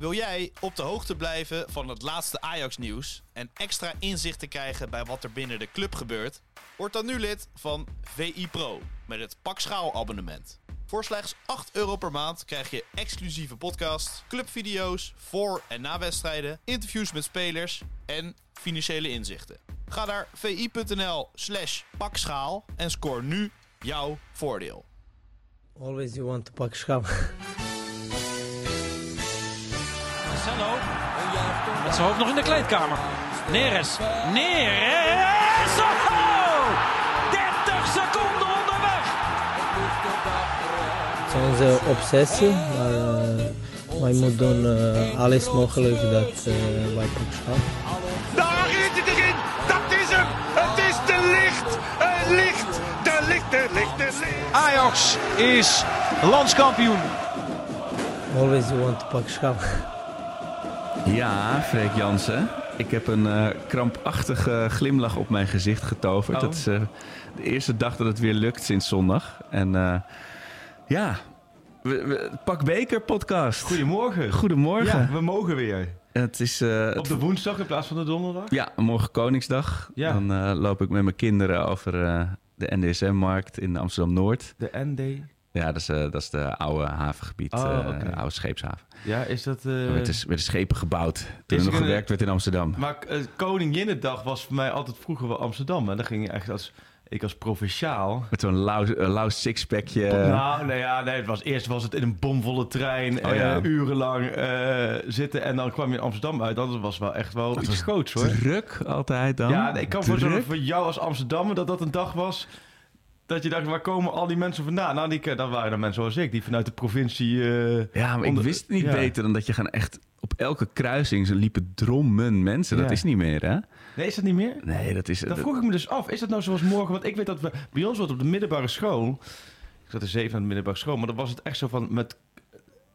Wil jij op de hoogte blijven van het laatste Ajax-nieuws en extra inzicht te krijgen bij wat er binnen de club gebeurt? Word dan nu lid van VI Pro met het Pak Schaal abonnement. Voor slechts 8 euro per maand krijg je exclusieve podcasts, clubvideo's voor en na wedstrijden, interviews met spelers en financiële inzichten. Ga naar vi.nl slash pakschaal en scoor nu jouw voordeel. Always you want to pak schaal. Marcelo. Met zijn hoofd nog in de kleedkamer. Neres. Neres. Oh! 30 seconden onderweg. Het is onze obsessie, maar eh, wij moeten doen eh, alles mogelijk dat eh, wij schaal. Daar is het erin! Dat is hem! Het is de licht! Het licht! De licht, de licht, de licht! Ajax is landskampioen. Always you want to pak schaal. Ja, Freek Jansen. Ik heb een eh, krampachtige glimlach op mijn gezicht getoverd. Oh. Dat is eh, de eerste dag dat het weer lukt sinds zondag. En eh, ja, we, we- Pak Beker podcast. Goedemorgen. Goedemorgen. Ja, we mogen weer. Het is Op de woensdag in plaats van de donderdag. ja, morgen Koningsdag. Ja. Dan loop ik met mijn kinderen over de NDSM-markt in Amsterdam-Noord. De ND. Ja, dat is, eh, dat is de oude havengebied, Oh, eh, oké. oude scheepshaven. Ja, is dat... eh, Er werden, schepen gebouwd toen er nog er een- gewerkt werd in Amsterdam. Maar uh, Koninginnedag was voor mij altijd vroeger wel Amsterdam. En dan ging je echt als... Ik als provinciaal... Met zo'n lauw, sixpackje. nou, nee, ja, nee, het was, eerst was het in een bomvolle trein, Oh, ja. urenlang zitten en dan kwam je in Amsterdam uit. Dat was wel echt wel iets groots hoor. Druk altijd dan. Ja, nee, ik kan voorstellen Druk. voor jou als Amsterdammer dat dat een dag was dat je dacht, waar komen al die mensen vandaan? Nou, die, dat waren dan mensen zoals ik, die vanuit de provincie... eh, Ja, maar onder- ik wist niet ja. beter dan dat je gewoon echt... Op elke kruising ze liepen drommen mensen. Dat Ja. is niet meer, hè? Nee, is dat niet meer? Nee, dat is... Dan dat- vroeg ik me dus af, is dat nou zoals morgen? Want ik weet dat we, bij ons wordt op de middelbare school... Ik zat in zeven aan de middelbare school, maar dan was het echt zo van... Met,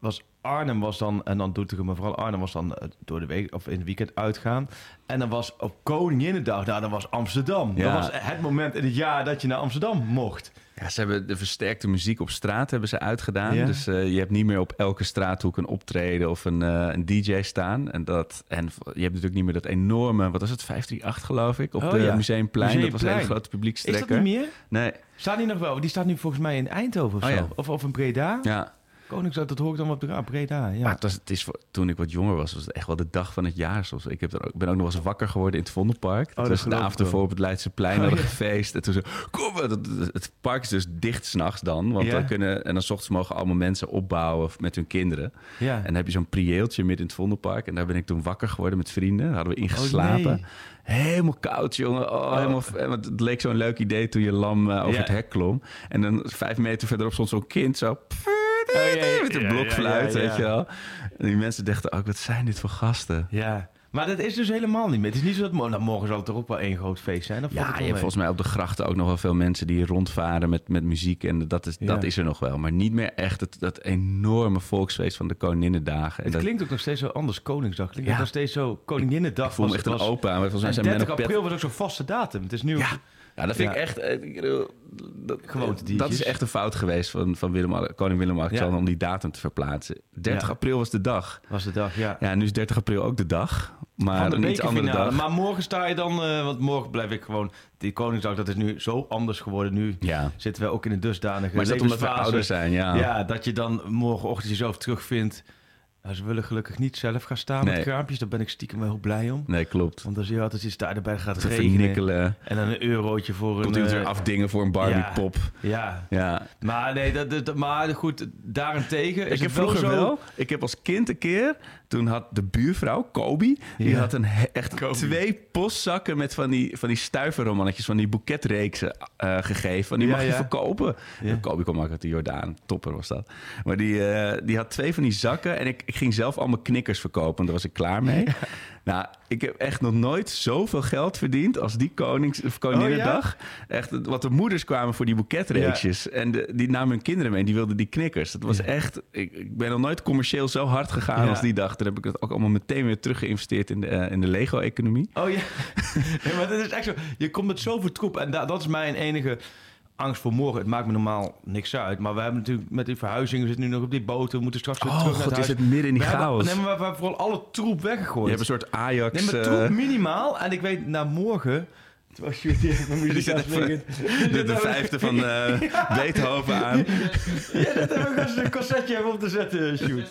was Arnhem was dan, en dan Doetinchem, maar vooral Arnhem was dan eh, door de week of in het weekend uitgaan. En dan was op Koninginnedag, nou, dan was Amsterdam. Ja. Dat was het moment in het jaar dat je naar Amsterdam mocht. Ja, ze hebben de versterkte muziek op straat hebben ze uitgedaan. Ja. Dus eh, je hebt niet meer op elke straathoek een optreden of een, eh, een DJ staan. En, dat, en je hebt natuurlijk niet meer dat enorme, wat was het, 538 geloof ik, op Oh, de ja. Museumplein. Dat was een hele grote Is publiekstrekker. dat niet meer? Nee, Staat die nog wel? Die staat nu volgens mij in Eindhoven of Oh, zo. ja. Of, of in Breda. ja. Koningsdag, dat hoor ik dan op de ah, Breda. Ja. Maar het was, het is, toen ik wat jonger was, was het echt wel de dag van het jaar. Zoals, ik heb ook, ben ook nog wel eens wakker geworden in het Vondelpark. Dat dat was de avond ervoor op het Leidseplein. Oh, hadden ja. gefeest. En toen zo, kom, dat- het park is dus dicht s'nachts dan. Want Ja. dan kunnen, en dan s ochtends mogen allemaal mensen opbouwen met hun kinderen. ja. En dan heb je zo'n prieeltje midden in het Vondelpark. En daar ben ik toen wakker geworden met vrienden. Daar hadden we ingeslapen. Oh, nee. Helemaal koud, jongen. Oh, helemaal, want het leek zo'n leuk idee toen je lam eh, over het hek klom. En dan vijf meter verderop stond zo'n kind zo... met een ja, blokfluit, weet je wel. En die mensen dachten ook, wat zijn dit voor gasten? Ja. Maar dat is dus helemaal niet meer. Het is niet zo dat... Nou, morgen zal het toch ook wel één groot feest zijn? Of Ja, je hebt mee? volgens mij op de grachten ook nog wel veel mensen die rondvaren met, met muziek. En dat is, Ja. dat is er nog wel. Maar niet meer echt het, dat enorme volksfeest van de Koninginnedagen. En Het dat, klinkt ook nog steeds zo anders, Koningsdag. Klinkt Ja. nog steeds zo Koninginnedag. ik voel me was- echt een opa. Maar volgens mij zijn 30 Menno Pet- april was ook zo'n vaste datum. Het is nu... Ja. Ja, dat vind ik Ja. echt... eh, ik bedoel, Dat, Gewoontediertjes. dat is echt een fout geweest van, van Willem, koning Willem-Alexander Ja. om die datum te verplaatsen. 30 Ja. april was de dag. Was de dag, ja. Ja, nu is 30 april ook de dag. Maar de een iets andere dag. Maar morgen sta je dan... eh, want morgen blijf ik gewoon... Die Koningsdag, dat is nu zo anders geworden. Nu Ja. zitten we ook in een dusdanige Maar is dat omdat we ouder zijn? Ja. Ja, dat je dan morgenochtend jezelf terugvindt. Nou, ze willen gelukkig niet zelf gaan staan Nee. met kraampjes. Daar ben ik stiekem wel heel blij om. Nee, klopt. Want dan zie je altijd, staat erbij, gaat Te regenen. vernikkelen. En dan een eurotje voor een... eh, afdingen voor een Barbie-pop. Ja, Ja. maar nee, dat, dat, maar goed, daarentegen is Ik heb het wel vroeger zo... wel. Ik heb als kind een keer. Toen had de buurvrouw, Kobi. Die Ja. had een, echt twee postzakken met van die, van die stuiverromannetjes. Van die boeketreeksen eh, gegeven. Van die Ja, mag je ja. verkopen. Ja. Kobi kwam ook uit de Jordaan. Topper was dat. Maar die, eh, die had twee van die zakken. En ik, ik ging zelf allemaal knikkers verkopen. En daar was ik klaar mee. Nou, ik heb echt nog nooit zoveel geld verdiend als die konings, of Koninginnedag. Echt, wat de moeders kwamen voor die boeketreeksjes. En de, die namen hun kinderen mee en die wilden die knikkers. Dat was echt... Ik, ik ben nog nooit commercieel zo hard gegaan als die dag. Toen heb ik het ook allemaal meteen weer teruggeïnvesteerd in de, eh, in de Lego-economie. Oh ja, nee, maar dat is echt zo. Je komt met zoveel troep en da- dat is mijn enige angst voor morgen. Het maakt me normaal niks uit. Maar we hebben natuurlijk met die verhuizingen... we zitten nu nog op die boten. We moeten straks weer Oh, terug naar god, het is het midden in die We hebben- chaos. Nee, maar we hebben vooral alle troep weggegooid. Je hebt een soort Ajax... Nee, maar eh, troep minimaal. En ik weet, na morgen... Terwijl Sjoerd hier met muziek Die zit aan even het de, de, de vijfde van eh, Beethoven aan. Ja, dat hebben we eens een cassetje hebben om te zetten, Sjoerd.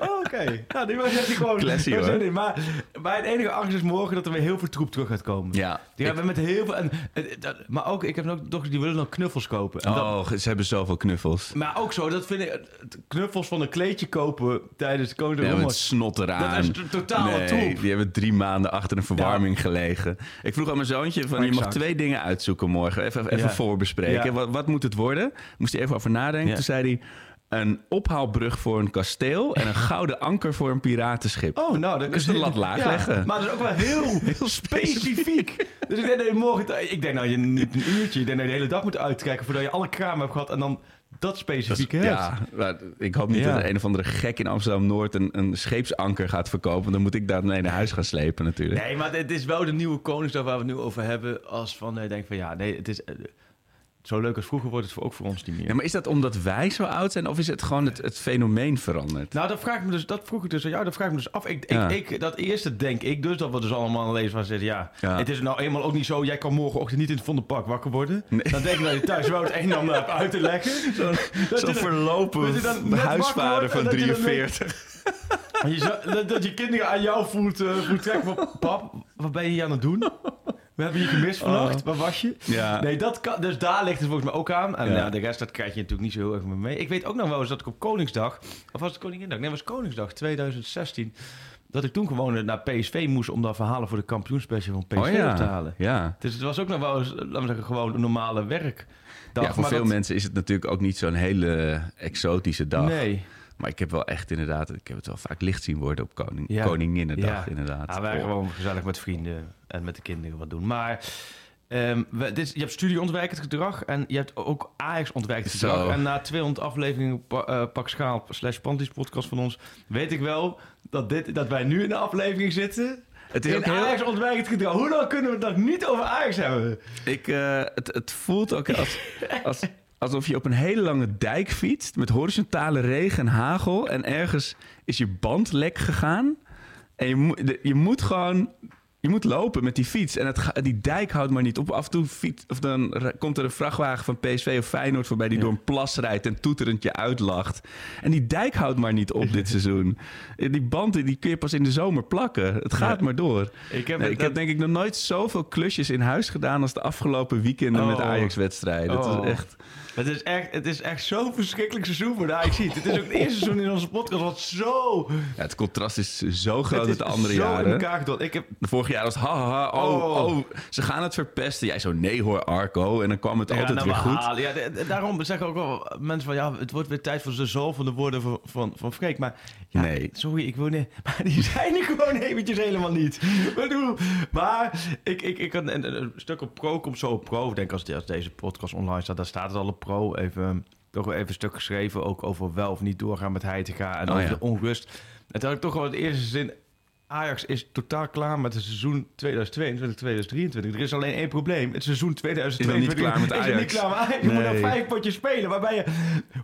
Oh, oké. Nou, die was echt gewoon... Classy, hoor. Maar, maar het enige angst is morgen dat er weer heel veel troep terug gaat komen. Ja. Die hebben met heel veel... En, en- dat- maar ook, ik heb nog dochters die willen nog knuffels kopen. En dat- Oh, ze hebben zoveel knuffels. maar ook zo, dat vind ik... het- Knuffels van een kleedje kopen tijdens de Koning Ja, de met snot eraan. Dat is totaal nee, troep. die hebben drie maanden achter een verwarming gelegen. Ik vroeg aan mijn zoontje, van, je mag twee dingen uitzoeken morgen. Even, even Ja. voorbespreken. Ja. Wat, wat moet het worden? Moest hij even over nadenken. Toen zei hij, een ophaalbrug voor een kasteel... en een gouden anker voor een piratenschip. Oh, nou, dan Dus de lat laag leggen. Maar dat is ook wel heel, specifiek. Dus ik denk dat je morgen... Ik denk nou, je niet een uurtje. Ik denk dat je de hele dag moet uitkijken... voordat je alle kramen hebt gehad... en dan dat specifieke hebt. Ja, ik hoop niet Ja. dat een of andere gek in Amsterdam-Noord... Een, een scheepsanker gaat verkopen. Dan moet ik daar mee naar huis gaan slepen natuurlijk. Nee, maar het is wel de nieuwe Koningsdag waar we het nu over hebben. Als van, ik denk van ja, nee, het is... zo leuk als vroeger wordt het voor, ook voor ons niet meer. Ja, maar is dat omdat wij zo oud zijn... of is het gewoon het, het fenomeen veranderd? Nou, dat vraag ik me dus, dat vroeg ik dus aan jou, dat vraag ik me dus af. Ik, Ja. ik, ik, dat eerste denk ik dus, dat we dus allemaal lezen van zitten, ja, Ja. het is nou eenmaal ook niet zo, jij kan morgenochtend niet in het Vondelpark wakker worden. Dan denk ik dat je thuis wel het een en ander hebt uit te leggen. Zo, Zo'n dan- verlopen huisvader van en dat je dan denkt- 43. En je zo- dat, je kinderen aan jou voelt, eh voelt trekken van, pap, wat ben je hier aan het doen? We hebben je gemist vannacht, waar was je? Ja. Nee, dat kan, dus daar ligt het volgens mij ook aan. En Ja. ja. de rest, dat krijg je natuurlijk niet zo heel erg mee. Ik weet ook nog wel eens dat ik op Koningsdag, of was het Koninginnedag? Nee, het was Koningsdag 2016. Dat ik toen gewoon naar PSV moest om daar verhalen voor de kampioenspecial van PSV Oh ja. op te halen. Ja. Dus het was ook nog wel eens, laten we zeggen, gewoon een normale werkdag. ja, voor Maar veel dat- mensen is het natuurlijk ook niet zo'n hele exotische dag. Nee. Maar ik heb wel echt inderdaad, ik heb het wel vaak licht zien worden op koning, Ja. Koninginnedag Ja. inderdaad. Ja, wij Oh. gewoon gezellig met vrienden en met de kinderen wat doen. Maar ehm, we, dit, je hebt studie ontwijkend gedrag en je hebt ook Ajax ontwijkend Zo. gedrag. En na 200 afleveringen pa, eh, Pak Schaal slash Panties podcast van ons... weet ik wel dat, dit, dat wij nu in de aflevering zitten... Het is in ook heel- Ajax ontwijkend gedrag. Hoe lang kunnen we het nog niet over Ajax hebben? Ik, eh, het, het voelt ook als, als, alsof je op een hele lange dijk fietst met horizontale regen en hagel. En ergens is je band lek gegaan. En je, je moet gewoon. Je moet lopen met die fiets. En het, die dijk houdt maar niet op. Af en toe fiets, of dan komt er een vrachtwagen van PSV of Feyenoord voorbij... die Ja. door een plas rijdt en toeterend je uitlacht. En die dijk houdt maar niet op dit seizoen. Die band die kun je pas in de zomer plakken. Het gaat Ja. maar door. Ik heb, Nee, ik heb denk ik nog nooit zoveel klusjes in huis gedaan als de afgelopen weekenden met Oh. Ajax-wedstrijden. Het Oh. is echt. Het is echt, het is echt zo'n verschrikkelijk seizoen voor de Ajax. Het is ook het eerste seizoen in onze podcast wat zo... Ja, het contrast is zo groot met de andere zo in jaren. elkaar gedaan. Ik heb De vorige jaar was ha, ha, ha, oh, Oh. oh, ze gaan het verpesten. Jij zo, nee hoor, Arco. En dan kwam het altijd nou, weer we goed. halen. Ja, daarom zeggen ook wel mensen van... ja, het wordt weer tijd voor de zool van de woorden van, van, van Freek. Maar ja, Nee. sorry, ik wil niet... Maar die zijn er gewoon eventjes helemaal niet. Maar ik, ik, ik kan een, een stuk op pro komt zo op pro. Ik denk als, als deze podcast online staat, dan staat het al op pro. Even, toch wel even een stuk geschreven ook over wel of niet doorgaan met Heitinga. En Oh, over ja. de onrust. En toen had ik toch wel het eerste zin... Ajax is totaal klaar met het seizoen 2022, 2023. Er is alleen één probleem. Het seizoen 2022 niet klaar met is Ajax. niet klaar met Ajax. Je moet nog vijf potjes spelen. Waarbij je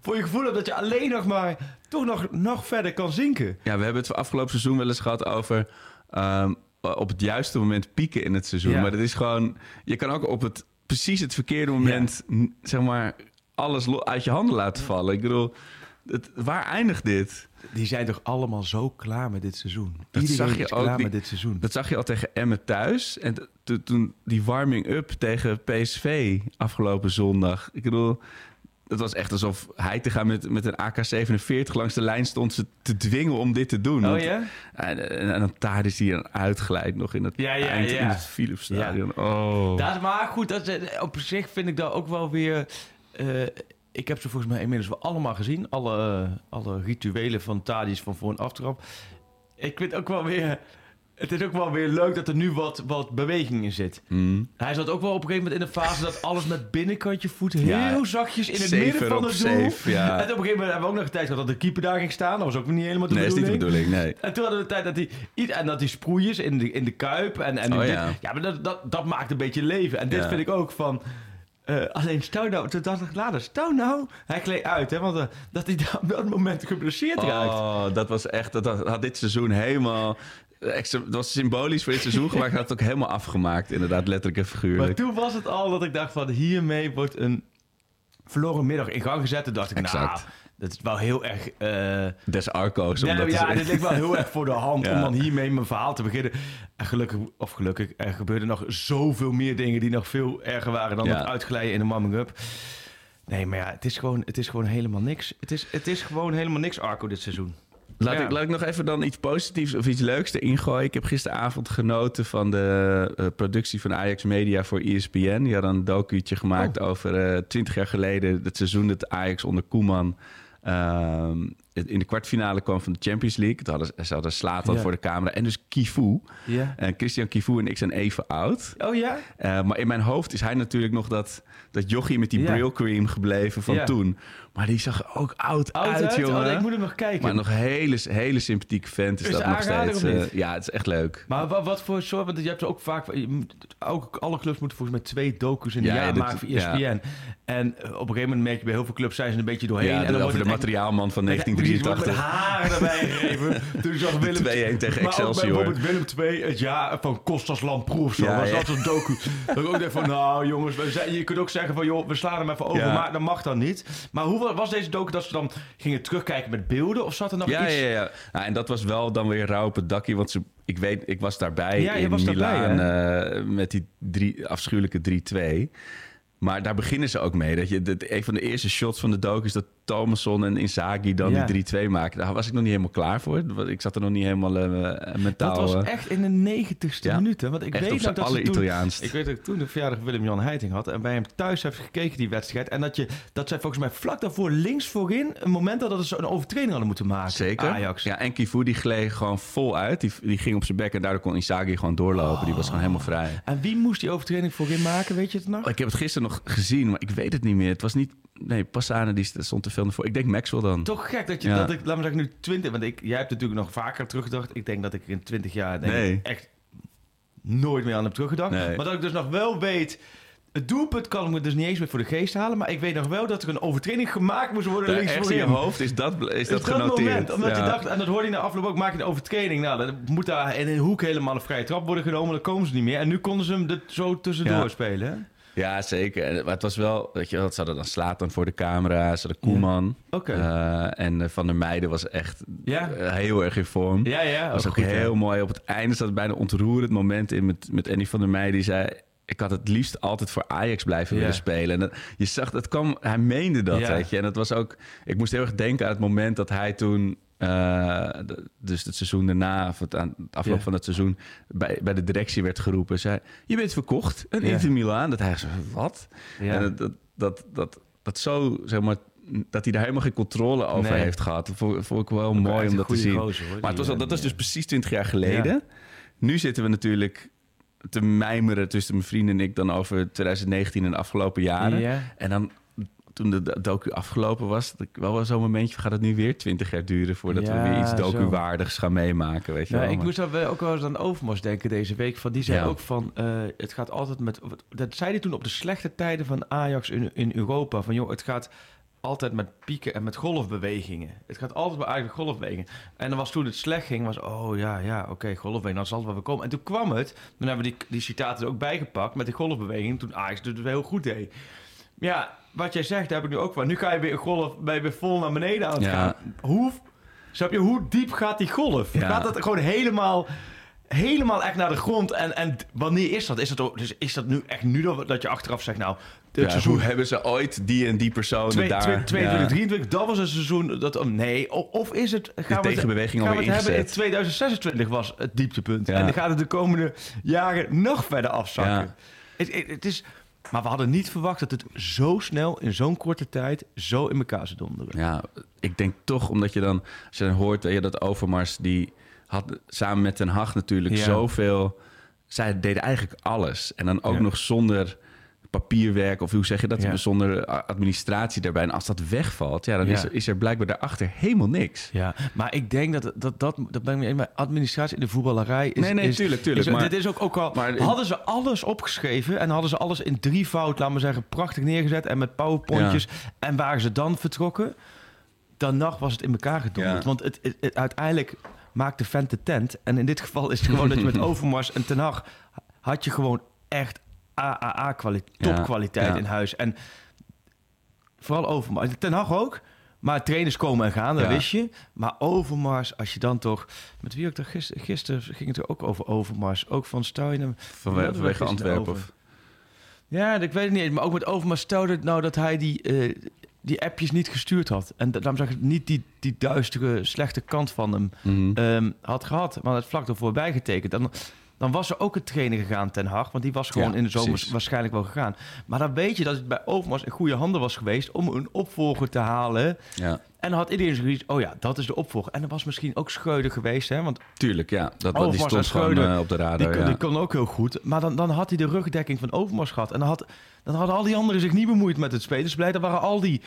voor je gevoel hebt dat je alleen nog maar toch nog, nog verder kan zinken. Ja, we hebben het afgelopen seizoen wel eens gehad over... ehm, op het juiste moment pieken in het seizoen. Ja. Maar het is gewoon... Je kan ook op het precies het verkeerde moment... zeg maar, alles uit je handen laten vallen. Ik bedoel, het, waar eindigt dit? Die zijn toch allemaal zo klaar met dit seizoen. Dat Iedereen zag je ook, klaar die- met dit seizoen. Dat zag je al tegen Emmen thuis. En to- toen die warming-up tegen PSV afgelopen zondag. Ik bedoel, het was echt alsof hij te gaan met, met een AK-47 langs de lijn stond ze te dwingen om dit te doen. Oh ja? En, en, en dan daar is hij dan uitgeleid nog in het Ja, ja, eind ja. in het Philipsstadion. Oh. Dat is maar goed. Dat, is- op zich vind ik dat ook wel weer... eh, ik heb ze volgens mij inmiddels wel allemaal gezien. Alle, alle rituelen van Tadis van voor- en aftrap. Ik vind ook wel weer... Het is ook wel weer leuk dat er nu wat, wat beweging in zit. Mm. Hij zat ook wel op een gegeven moment in een fase dat alles met binnenkantje voet heel Ja, zachtjes in het midden van het doel. safe, ja. En op een gegeven moment hebben we ook nog een tijd gehad dat de keeper daar ging staan. Dat was ook niet helemaal de Nee, is niet de bedoeling. bedoeling, nee. En toen hadden we de tijd dat die, i- en dat die sproeiers in de, in de kuip. En, en Oh, dit- ja. ja, maar dat, dat, dat maakt een beetje leven. En dit vind ik ook van... Eh, alleen stel nou, toen dacht ik later, stel nou, hij gleed uit, hè, want eh, dat hij op dat moment geblesseerd raakt. Oh, dat was echt, dat had, dit seizoen helemaal... Extra, dat was symbolisch voor dit seizoen gemaakt. Had het ook helemaal afgemaakt, inderdaad, letterlijk en Maar figuurlijk. toen was het al dat ik dacht van hiermee wordt een verloren middag in gang gezet. Toen dacht ik, nou. Dat is wel heel erg... eh, Des Arco's. ja, omdat ja, het- dit ligt wel heel erg voor de hand Ja. om dan hiermee mijn verhaal te beginnen. En gelukkig, of gelukkig, er gebeurden nog zoveel meer dingen die nog veel erger waren dan Ja. het uitglijden in de warming up. Nee, maar ja, het is gewoon, het is gewoon helemaal niks. Het is, het is gewoon helemaal niks, Arco, dit seizoen. Laat, Ja. ik, laat ik nog even dan iets positiefs of iets leuks erin gooien. Ik heb gisteravond genoten van de eh, productie van Ajax Media voor ESPN. Die hadden een docuutje gemaakt Oh. over twintig jaar geleden... het seizoen dat Ajax onder Koeman ehm, in de kwartfinale kwam van de Champions League. Toen hadden, ze hadden Slatan Ja. voor de camera en dus Kifu. Ja. En Christian Kifu en ik zijn even oud. Oh ja? Eh, maar in mijn hoofd is hij natuurlijk nog dat, dat jochie met die Ja. Brill cream gebleven van toen. Maar die zag er ook oud, Oud uit, uit? jongen. Oh, ik moet hem nog kijken. Maar nog een hele, hele sympathieke vent is, Is dat de nog steeds. eh, ja, het is echt leuk. Maar wat, wat voor soort... Want je hebt ook vaak... Moet, ook, alle clubs moeten volgens mij twee docus in een Ja, jaar maken voor ESPN. ja. En eh, op een gegeven moment merk je bij heel veel clubs zijn ze een beetje doorheen. Ja, en de- dan over wordt de materiaalman van Precies, wordt 1983. Met haren erbij gegeven. Toen zag Willem 2-1 tegen maar Excelsior. bijvoorbeeld Willem 2, het jaar van Kostas Lamproe of zo. Was dat zo'n docu. dat ik ook dacht van, nou jongens, we zijn, je kunt ook zeggen van, joh, we slaan hem even over, maar dat mag dan niet. Maar hoe wa- was deze docu dat ze dan gingen terugkijken met beelden? Of zat er nog Ja, iets? ja, ja. Nou, en dat was wel dan weer rauw op het dakje. Want ze, ik weet, ik was daarbij Ja, in was daarbij, Milaan eh, met die drie, afschuwelijke 3-2. Maar daar beginnen ze ook mee. Dat je, dat, een van de eerste shots van de docu is dat Thomasson en Inzaghi dan Ja. die 3-2 maken. Daar was ik nog niet helemaal klaar voor. Ik zat er nog niet helemaal eh, mentaal... Dat was eh, echt in de negentigste Ja. minuut. Hè? Want ik echt weet dat ze alle toen, Italiaans. Ik weet dat ik toen de verjaardag Willem-Jan Heiting had. En bij hem thuis heb gekeken, die wedstrijd. En dat, je, dat zij volgens mij vlak daarvoor links voorin... een moment dat ze een overtreding hadden moeten maken. Zeker. Ajax. Ja, en Kivu die gleed gewoon vol uit. Die, die ging op zijn bek en daardoor kon Inzaghi gewoon doorlopen. Die was gewoon helemaal vrij. En wie moest die overtreding voorin maken? Weet je het nog? Ik heb het gisteren nog gezien, maar ik weet het niet meer. Het was niet... Nee, Passane die stond te veel voor. Ik denk Maxwell dan. Toch gek dat je, Ja. dat ik, laat me zeggen, nu 20... Want ik, jij hebt natuurlijk nog vaker teruggedacht. Ik denk dat ik in 20 jaar denk Nee. echt nooit meer aan heb teruggedacht. Nee. Maar dat ik dus nog wel weet... Het doelpunt kan ik me dus niet eens meer voor de geest halen. Maar ik weet nog wel dat er een overtreding gemaakt moest worden links in je hoofd is dat, is Is dat dat genoteerd. moment, omdat je dacht, en dat hoorde je na afloop ook, maak je een overtreding. Nou, dan moet daar in een hoek helemaal een vrije trap worden genomen, dan komen ze niet meer. En nu konden ze hem er zo tussendoor Ja. spelen? Ja, zeker. En- Maar het was wel, weet je, wel, ze hadden dan Slatan voor de camera, ze hadden Koeman. Oké. Eh, en eh, Van der Meijden was echt Ja. eh, heel erg in vorm. Ja, ja. was ook goed, heel ja. mooi. Op het einde zat bijna ontroerend moment in met, met Andy van der Meijden. Die zei, ik had het liefst altijd voor Ajax blijven Ja. willen spelen. En dat, je zag, dat kwam, hij meende dat, Ja. weet je. En dat was ook, ik moest heel erg denken aan het moment dat hij toen... eh, dus het seizoen daarna, of het, aan het afloop Ja. van het seizoen, bij, bij de directie werd geroepen. Zei, je bent verkocht, een Ja. Inter Milaan. Dat hij zo, wat? Ja. En dat, dat, dat, dat, dat zo, zeg maar, dat hij daar helemaal geen controle over Nee. heeft gehad. Dat vond, vond ik wel mooi om dat te zien. gozer, hoor, maar het was, al- eh, dat was ja. dus precies 20 jaar geleden. Nu zitten we natuurlijk te mijmeren tussen mijn vrienden en ik dan over 2019 en de afgelopen jaren. Ja. En dan toen de do- docu afgelopen was, dat ik wel wel zo'n momentje, gaat het nu weer 20 jaar duren voordat Ja, we weer iets docu-waardigs gaan meemaken, weet je Ja, wel. ik Maar- moest daar wel ook wel eens aan Overmars denken deze week. Van, die zei Ja. ook van, eh, het gaat altijd met... Dat zei hij toen op de slechte tijden van Ajax in, in Europa. Van joh, het gaat altijd met pieken en met golfbewegingen. Het gaat altijd bij met golfbewegingen. En dan was toen het slecht ging, was oh ja, ja, oké, golfbeweging, dan zal het wel weer komen. En toen kwam het, dan hebben we die, die citaten er ook bijgepakt met die golfbeweging. Toen Ajax het heel goed deed. Ja, wat jij zegt, daar heb ik nu ook van. Nu ga je weer een golf, je weer vol naar beneden aan het Ja. gaan. Hoe, snap je, hoe diep gaat die golf? Ja. Gaat dat gewoon helemaal, helemaal echt naar de grond? En, en wanneer is dat? Is dat, ook- dus is dat nu echt nu dat, dat je achteraf zegt, nou, dit Ja, seizoen hoe hebben ze ooit die en die personen Twee- daar... twee- 22, ja. 23, dat was een seizoen dat... oh, nee, of, of is het... Gaan we tegenbeweging het, gaan we alweer het hebben in ingezet. 2026 was het dieptepunt. En dan gaat het de komende jaren nog verder afzakken. Het, het is... Maar we hadden niet verwacht dat het zo snel, in zo'n korte tijd, zo in elkaar zou donderen. Ja, ik denk toch omdat je dan, als je dan hoort dat Overmars, die had samen met Ten Hag natuurlijk Ja. zoveel. Zij deden eigenlijk alles. En dan ook Ja. nog zonder papierwerk of hoe zeg je dat, Ja. zonder administratie daarbij. En als dat wegvalt, ja, dan Ja. Is, er, is er blijkbaar daarachter helemaal niks. Ja, maar ik denk dat dat, dat, dat ben ik maar administratie in de voetballerij is... Nee, nee, is, tuurlijk, tuurlijk, is- maar- dit is ook, ook al... maar- hadden ze alles opgeschreven en hadden ze alles in drievoud, laten we zeggen, prachtig neergezet en met powerpointjes en waren ze dan vertrokken, dan nog was het in elkaar gedonderd. Want het, het, het- uiteindelijk maakt de vent de tent. En in dit geval is het gewoon dat je met Overmars en Ten Hag had je gewoon echt AAA-kwaliteit, topkwaliteit ja. in huis. En vooral Overmars. Ten Hag ook. Maar trainers komen en gaan, dat Ja. wist je. Maar Overmars, als je dan toch... Met wie ook toch gisteren, gisteren ging het er ook over Overmars. Ook van Steinem. Vanwege gisteren Antwerpen. over? Ja, ik weet het niet. Maar ook met Overmars stelde het nou dat hij die, eh, die appjes niet gestuurd had. En da- daarom zag ik niet die, die duistere, slechte kant van hem Mhm. ehm, had gehad. Maar het vlak ervoor bijgetekend. Dan, dan was er ook een trainer gegaan, Ten Hag. Want die was gewoon Ja, in de zomer precies. waarschijnlijk wel gegaan. Maar dan weet je dat het bij Overmars in goede handen was geweest... om een opvolger te halen. ja, En dan had iedereen zoiets... oh ja, dat is de opvolger. En dat was misschien ook Schreuder geweest, hè? Want tuurlijk, ja. Dat, Overmars die stond gewoon Schreuder, eh, op de die, radar. kon- ja. die kon ook heel goed. Maar dan, dan had hij de rugdekking van Overmars gehad. En dan, had, dan hadden al die anderen zich niet bemoeid met het spelersbeleid. Dan waren al die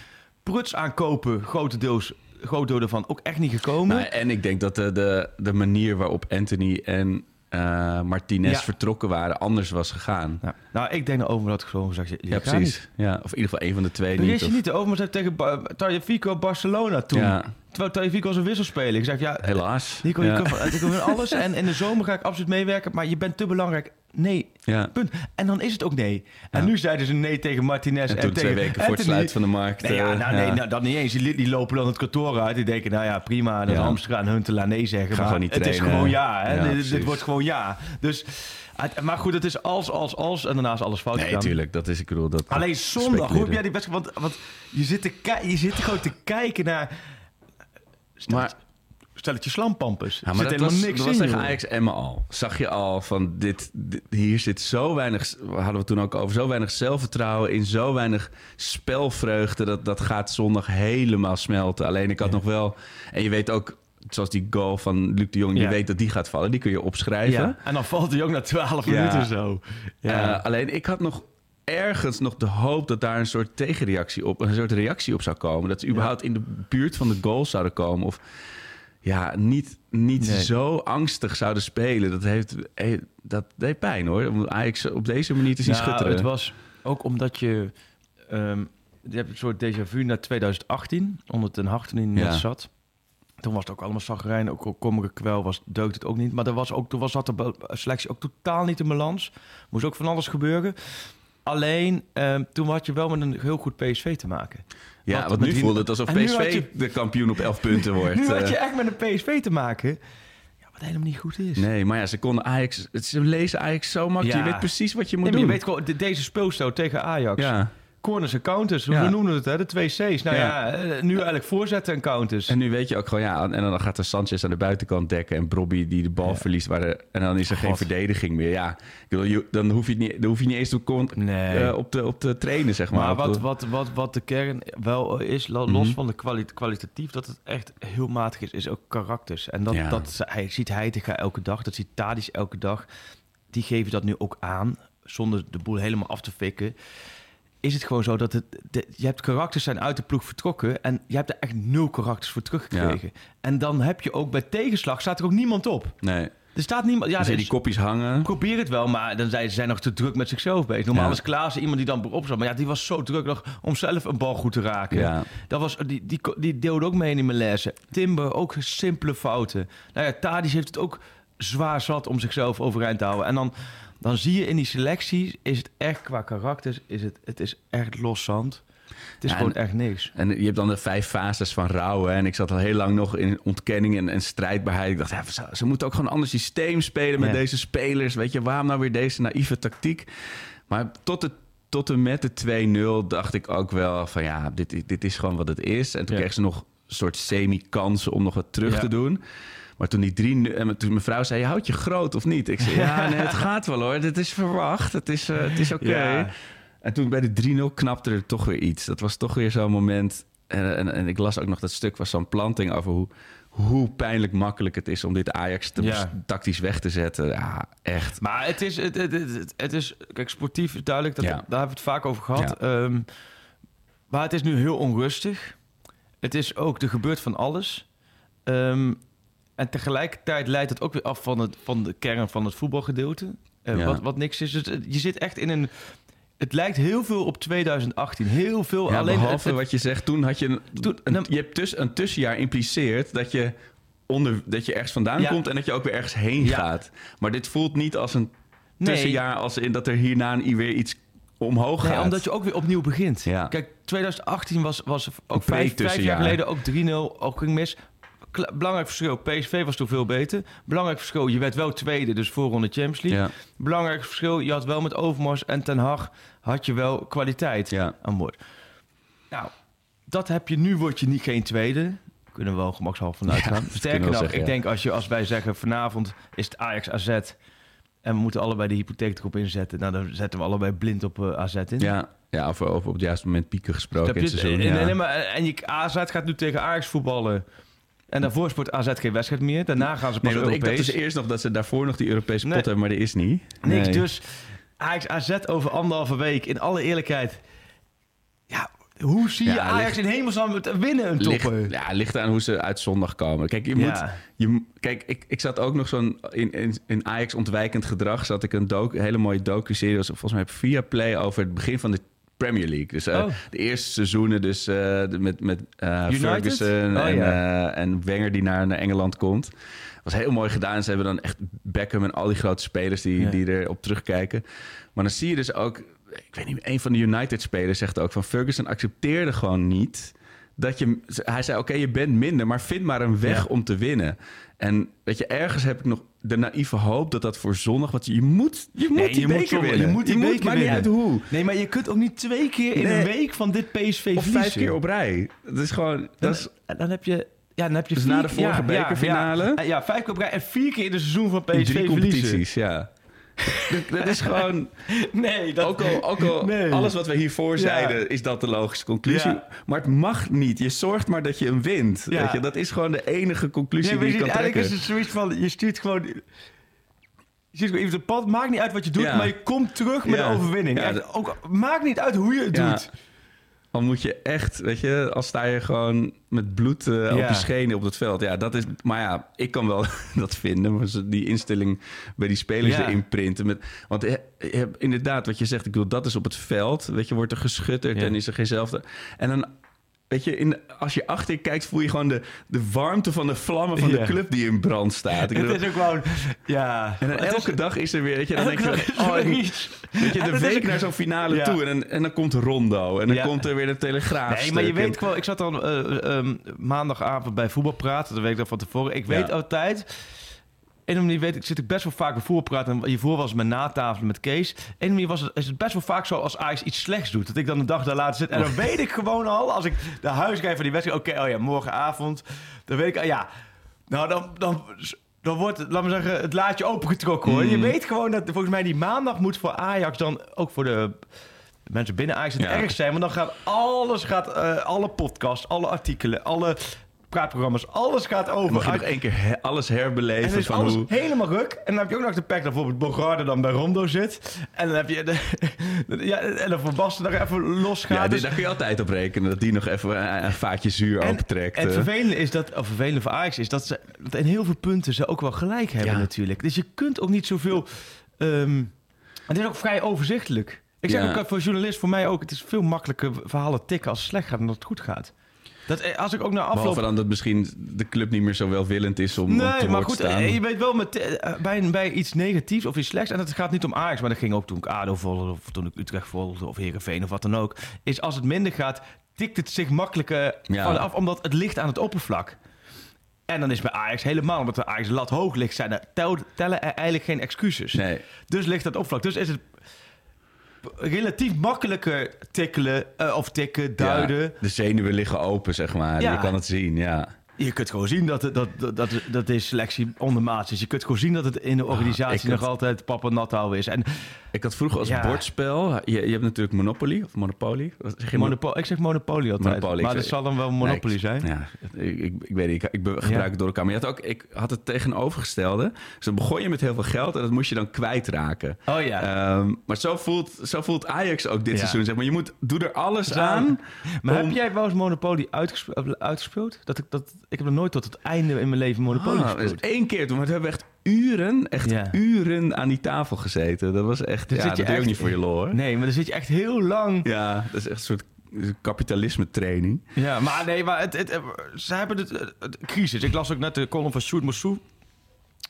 pruts aankopen, grotendeels, groot deel ervan, ook echt niet gekomen. Nou, en ik denk dat de, de, de manier waarop Anthony en eh, Martinez Ja. vertrokken waren anders was gegaan. Ja. Nou, ik denk dat Overmars gewoon gezegd... Je, Ja, precies. Ja, of in ieder geval een van de twee Niet. niet. Je of- niet, Overmars heeft tegen Tagliafico Barcelona toen. Ja, Terwijl Tagliafico was een wisselspeler. Ik zeg, ja, helaas. Nico, je van- ik wil alles en in de zomer ga ik absoluut meewerken, maar je bent te belangrijk. Nee, ja. punt. En dan is het ook nee. En Ja. nu zeiden ze nee tegen Martinez En en, toen tegen twee weken voor het sluiten van de markt. Nee, ja, eh, nou, nee, nou, dat niet eens. Die, die lopen dan het kantoor uit. Die denken, nou ja, prima. Dan. Hamstra en Huntelaar nee zeggen. Maar niet het is gewoon ja. Hè? Dit, wordt gewoon ja. Dus, maar goed, het is als, als, als. En daarna is alles fout Nee, gegaan. tuurlijk. Dat is, ik bedoel, dat... Alleen zondag, hoe heb jij die wedstrijd? Want, want je, zit te je zit gewoon te kijken naar... Maar- stel het je slampampus. Ja, er maar zit helemaal was, niks dat was in, tegen. Ajax Emmen al. Zag je al van dit, dit- hier zit zo weinig, we hadden we toen ook over, zo weinig zelfvertrouwen in, zo weinig spelvreugde. Dat, dat gaat zondag helemaal smelten. Alleen ik had nog wel, en je weet ook, zoals die goal van Luc de Jong, je Ja. weet dat die gaat vallen. Die kun je opschrijven. Ja, en dan valt hij ook na 12 Ja. minuten zo. Ja. Eh, alleen ik had nog ergens nog de hoop dat daar een soort tegenreactie op, een soort reactie op zou komen. Dat ze überhaupt in de buurt van de goal zouden komen. Of ja, niet, niet Nee. zo angstig zouden spelen. Dat heeft, eh, dat deed pijn hoor. Om Ajax op deze manier te zien Nou, schutteren. Het was ook omdat je... ehm, je hebt een soort déjà vu naar 2018, onder ten Hag toen hij net Ja. zat. Toen was het ook allemaal zagrijn, ook al komige kwel was, deugd het ook niet. Maar er was ook, toen was zat de selectie ook totaal niet in balans. Moest ook van alles gebeuren. Alleen, ehm, toen had je wel met een heel goed PSV te maken. ja, want nu die- voelde het alsof en PSV je- de kampioen op 11 punten wordt. Nu had Eh, je echt met een PSV te maken, ja, wat helemaal niet goed is. Nee, maar ja, ze konden Ajax... Ze lezen Ajax zo makkelijk. Ja. Je weet precies wat je moet Nee, doen. je weet gewoon, de- deze speelstijl tegen Ajax. ja. Corners en counters, Ja. we noemen het, hè? de twee C's. Nou ja, Ja. eh, nu eigenlijk voorzetten en counters. En nu weet je ook gewoon, ja, en dan gaat er Sanchez aan de buitenkant dekken en Brobby die de bal Ja. verliest, waar de, en dan is er geen verdediging meer. Ja, dan hoef je het niet, dan hoef je niet eens te kon, Nee. eh, op, te, op te trainen, zeg maar. Maar wat, de- wat, wat, wat de kern wel is, lo- los Mhm. van de kwali- kwalitatief, dat het echt heel matig is, is ook karakters. En dat, dat hij ziet Heitinga elke dag, dat ziet Tadic elke dag. Die geven dat nu ook aan, zonder de boel helemaal af te fikken. Is het gewoon zo dat het, de- je hebt karakters zijn uit de ploeg vertrokken en je hebt er echt nul karakters voor teruggekregen. En dan heb je ook bij tegenslag staat er ook niemand op. nee, Er staat niemand. Ja, is- die kopjes hangen. Probeer het wel, maar dan zijn ze zijn nog te druk met zichzelf bezig. Normaal Ja. is Klaassen iemand die dan op zat. Maar ja, die was zo druk nog om zelf een bal goed te raken. Ja. Dat was, die, die, die deelde ook mee in die malaise. Timber, ook simpele fouten. Nou ja, Tadic heeft het ook zwaar zat om zichzelf overeind te houden. En dan, dan zie je in die selecties, is het echt qua karakters, is het, het is echt los zand. Het is Ja, gewoon en- echt niks. En je hebt dan de vijf fases van rouwen. En ik zat al heel lang nog in ontkenning en, en strijdbaarheid. Ik dacht, ja, ze, ze moeten ook gewoon een ander systeem spelen met Ja. deze spelers. Weet je, waarom nou weer deze naïeve tactiek? Maar tot, het, tot en met de 2-0 dacht ik ook wel van ja, dit, is- dit is gewoon wat het is. En toen kreeg ze nog een soort semi-kansen om nog wat terug te doen. Maar toen die drie, en toen mijn vrouw zei, houd je groot of niet? Ik zei, ja, nee, het gaat wel hoor. Dit is verwacht. Het is, eh, het is oké. Ja. En toen bij de 3-0 knapte er toch weer iets. Dat was toch weer zo'n moment. En, en, en ik las ook nog dat stuk van zo'n planting over hoe, hoe pijnlijk makkelijk het is om dit Ajax te, Ja. tactisch weg te zetten. Ja, echt. Maar het is, het, het, het, het is kijk, sportief is duidelijk, dat, Ja. daar hebben we het vaak over gehad. Ja. Ehm, maar het is nu heel onrustig. Het is ook, er gebeurt van alles. Ehm, en tegelijkertijd leidt het ook weer af van, het, van de kern van het voetbalgedeelte. Eh, Ja. wat, wat niks is. Dus het- je zit echt in een... Het lijkt heel veel op 2018. Heel veel. Ja, alleen behalve het- wat je zegt, toen had je een, Toen- een- nou- je hebt tuss, een tussenjaar impliceert dat je onder dat je ergens vandaan Ja. komt en dat je ook weer ergens heen gaat. Maar dit voelt niet als een Nee. tussenjaar als in dat er hierna weer iets omhoog Nee, gaat. omdat je ook weer opnieuw begint. Ja. Kijk, 2018 was, was ook vijf, vijf jaar geleden ook 3-0, ook ging mis. Belangrijk verschil, PSV was toen veel beter. Belangrijk verschil, je werd wel tweede, dus voorronde Champions League. Ja, Belangrijk verschil, je had wel met Overmars en Ten Hag had je wel kwaliteit ja. aan boord. Nou, dat heb je nu, word je niet geen tweede. Kunnen we wel gemakshalve vanuit Ja, gaan. kunnen Sterker nog, zeggen, ik ja. denk als, je, als wij zeggen vanavond is het Ajax AZ... en we moeten allebei de hypotheek erop inzetten... nou, dan zetten we allebei blind op eh, AZ in. Ja, ja over op het juiste moment pieken gesproken in het seizoen. en, ja. maar- en je, AZ gaat nu tegen Ajax voetballen. En daarvoor speelt AZ geen wedstrijd meer. Daarna gaan ze pas Nee, want ik dacht Europees. dus eerst nog dat ze daarvoor nog die Europese pot Nee. hebben, maar dat is niet. Niks. Nee. Dus Ajax AZ over anderhalve week. In alle eerlijkheid. Ja, hoe zie je Ja, Ajax ligt- in hemelsnaam het winnen een Ligt, topper? ja, ligt aan hoe ze uit zondag komen. Kijk, je moet, Ja. je, kijk ik, ik zat ook nog zo'n... In, in, in Ajax ontwijkend gedrag zat ik een docu, hele mooie docu-serie... volgens mij op via Play over het begin van de Premier League. Dus eh, Oh. de eerste seizoenen dus, de- met, met eh? Ferguson Oh, en, ja. en Wenger die naar, naar Engeland komt. was heel mooi gedaan. Ze hebben dan echt Beckham en al die grote spelers die, Ja. die erop terugkijken. Maar dan zie je dus ook... Ik weet niet, een van de United-spelers zegt ook van... Ferguson accepteerde gewoon niet dat je... Hij zei, oké, je bent minder, maar vind maar een weg Ja. om te winnen. En weet je, ergens heb ik nog de naïeve hoop dat dat voor zondag... Want je moet, je moet Nee, die je moet beker je winnen. moet die beker maakt niet winnen. uit hoe. Nee, maar je kunt ook niet twee keer in Nee. een week van dit PSV Of vijf keer op rij. Dat is gewoon... Dat is, En dan heb je... Ja, dan heb je Dus vier- na de vorige ja, bekerfinale? Ja, ja, vijf keer op rij en vier keer in het seizoen van in PSV drie verliezen. competities, ja. Dat, is gewoon... Nee, dat... Ook al, ook al Nee. alles wat we hiervoor Ja. zeiden, is dat de logische conclusie. Ja. Maar het mag niet. Je zorgt maar dat je hem wint. Ja. Weet je? Dat is gewoon de enige conclusie Nee, die je kan eigenlijk trekken. is het zoiets van, je stuurt gewoon... Je stuurt gewoon even pad, maakt niet uit wat je doet, maar je komt terug met een overwinning. Ook, maakt niet uit hoe je het doet. Dan moet je echt, weet je, als sta je gewoon met bloed eh, op Ja. je schenen op het veld. Ja, dat is, maar ja, ik kan wel dat vinden. Maar die instelling bij die spelers Ja. erin printen. Met, want je, je hebt inderdaad, wat je zegt, ik bedoel, dat is op het veld. Weet je, wordt er geschutterd Ja. en is er geen zelfde. En dan, weet je, in, als je achter kijkt, voel je gewoon de, de warmte van de vlammen van de club die in brand staat. Ik bedoel, Het is ook gewoon... Ja. en dan is- elke dag is er weer, weet je, dan denk je, oh, weet je, de week naar zo'n finale Ja. toe en, dan- en dan komt Rondo en dan Ja. komt er weer de Telegraaf. Nee, maar je weet gewoon... Ik zat dan eh, ehm, maandagavond bij voetbal praten, de week van tevoren. Ik weet Ja. altijd... Een manier weet ik, zit ik best wel vaak bij praten. En hiervoor was met natafelen met Kees. En op een manier was het, is het best wel vaak zo als Ajax iets slechts doet. Dat ik dan een dag daar later zit. En dan weet ik gewoon al, als ik naar huis van die wedstrijd. Oké, oh ja, morgenavond. Dan weet ik, al, ja. Nou, dan, dan, dan wordt, het, laat me zeggen, het laadje opengetrokken hoor. Mm. Je weet gewoon dat volgens mij die maandag moet voor Ajax dan ook voor de mensen binnen Ajax het Ja. erg zijn. Want dan gaat alles, gaat, eh, alle podcasts, alle artikelen, alle praatprogramma's, alles gaat over. Mag je nog één keer he- alles en herbeleven is van alles hoe... helemaal ruk. En dan heb je ook nog de pack dat bijvoorbeeld Bogarde dan bij Rondo zit. En dan heb je... De, ja, en dan Van Basten nog even losgaat. Ja, dit, Dus- daar kun je altijd op rekenen. Dat die nog even een, vaatje zuur en, opentrekt. en het eh. vervelende is dat, of vervelende voor Ajax is dat ze dat in heel veel punten ze ook wel gelijk hebben Ja. natuurlijk. Dus je kunt ook niet zoveel. ehm het is ook vrij overzichtelijk. Ik zeg Ja. ook voor journalist, voor mij ook, het is veel makkelijker verhalen tikken als het slecht gaat dan dat het goed gaat. Dat, eh, als ik ook naar afloop Behalve dan dat misschien de club niet meer zo welwillend is om, om te Nee, maar goed, te staan. eh, je weet wel met, eh, bij, bij iets negatiefs of iets slechts, en het gaat niet om Ajax, maar dat ging ook toen ik ADO volgde, of toen ik Utrecht volgde, of Heerenveen, of wat dan ook, is als het minder gaat, tikt het zich makkelijker Ja. af, omdat het ligt aan het oppervlak. En dan is bij Ajax helemaal, omdat de Ajax lat hoog ligt, zijn er, tel- tellen er eigenlijk geen excuses. Nee. Dus ligt dat oppervlak. Dus is het relatief makkelijker tikkelen, eh, of tikken, duiden. Ja, de zenuwen liggen open, zeg maar. Ja. Je kan het zien, ja. Je kunt gewoon zien dat, het- dat, dat, dat, deze selectie ondermaats is. Je kunt gewoon zien dat het in de organisatie ik nog had- altijd papa nat houden is. En Ik had vroeger als Ja. bordspel... Je, je hebt natuurlijk Monopoly of Monopoly. Zeg je? Monopo ik zeg Monopoly altijd. Monopoly, maar dat zal dan wel Monopoly Nee, zijn. Ja, ik, ik, ik weet niet. Ik, gebruik Ja. het door elkaar. Maar je had ook, ik had het tegenovergestelde. Dus dan begon je met heel veel geld en dat moest je dan kwijtraken. Oh ja. Ehm, maar zo voelt, zo voelt Ajax ook dit seizoen. Zeg maar. Je moet, doe er alles aan. maar om- heb jij wel eens Monopoly uitgespe- uitgespeeld? Dat ik, dat, ik heb nog nooit tot het einde in mijn leven Monopoly Ah, gespeeld. dus één keer toen. Maar toen hebben we echt uren, echt Ja. uren aan die tafel gezeten. Dat was echt, Dan ja, zit dat je ook echt- niet voor je lol hoor. Nee, maar dan zit je echt heel lang. Ja, dat is echt een soort kapitalisme training. Ja, maar nee, maar het, het, ze hebben het, crisis. Ik las ook net de column van Sjoerd Moussou.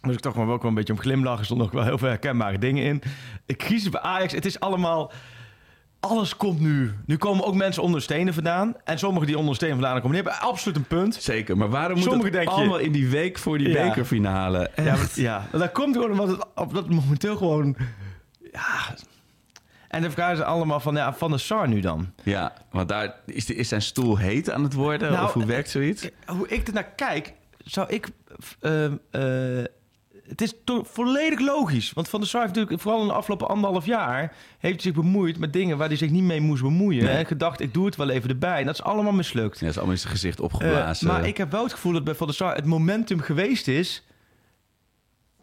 Dus ik toch maar ook wel een beetje om glimlachen. Er stonden ook wel heel veel herkenbare dingen in. De crisis bij Ajax, het is allemaal... Alles komt nu. Nu komen ook mensen onder stenen vandaan. En sommigen die onder stenen vandaan komen, die hebben absoluut een punt. Zeker, maar waarom moet het denk je- allemaal in die week voor die Ja. bekerfinale? Ja, maar, ja. Maar dat komt gewoon omdat het op dat momenteel gewoon... Ja... En de vraag is allemaal van, ja, van de Sar nu dan? Ja, want daar is, de, is zijn stoel heet aan het worden? Nou, of hoe werkt zoiets? Kijk, Hoe ik er naar kijk, zou ik... eh, eh, het is volledig logisch. Want Van der Sar heeft natuurlijk vooral in de afgelopen anderhalf jaar... heeft hij zich bemoeid met dingen waar hij zich niet mee moest bemoeien. Nee. En gedacht, ik doe het wel even erbij. En dat is allemaal mislukt. Ja, dat is allemaal in zijn gezicht Eh, opgeblazen. maar ik heb wel het gevoel dat bij Van der Sar het momentum geweest is...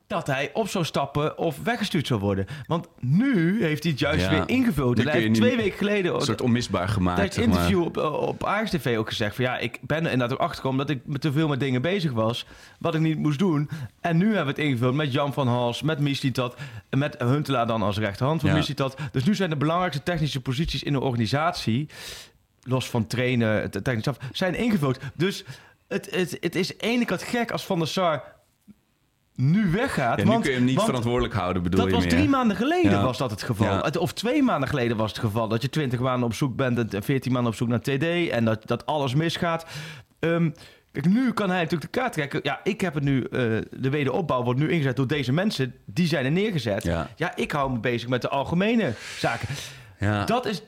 dat hij op zou stappen of weggestuurd zou worden. Want nu heeft hij het juist Ja. weer ingevuld. En hij heeft twee weken geleden... een soort onmisbaar gemaakt. Zeg maar. interview op, op Ajax TV ook gezegd van ja, ik ben er inderdaad ook achtergekomen dat ik te veel met dingen bezig was, wat ik niet moest doen. En nu hebben we het ingevuld met Jan van Hals, met Mislitat, en met Huntelaar dan als rechterhand van Ja. Mislitat. Dus nu zijn de belangrijkste technische posities in de organisatie, los van trainen, technisch staf, zijn ingevuld. Dus het, het, het is ene kant gek als Van der Sar nu weggaat. Ja, nu want, kun je hem niet verantwoordelijk houden, bedoel dat je was meer? drie maanden geleden Ja. was dat het geval. Ja. Of twee maanden geleden was het geval. Dat je twintig maanden op zoek bent en veertien maanden op zoek naar TD. En dat, dat alles misgaat. Ehm, kijk, nu kan hij natuurlijk de kaart trekken. Ja, ik heb het nu... eh, de wederopbouw wordt nu ingezet door deze mensen. Die zijn er neergezet. Ja. Ik hou me bezig met de algemene zaken. Ja. Dat is...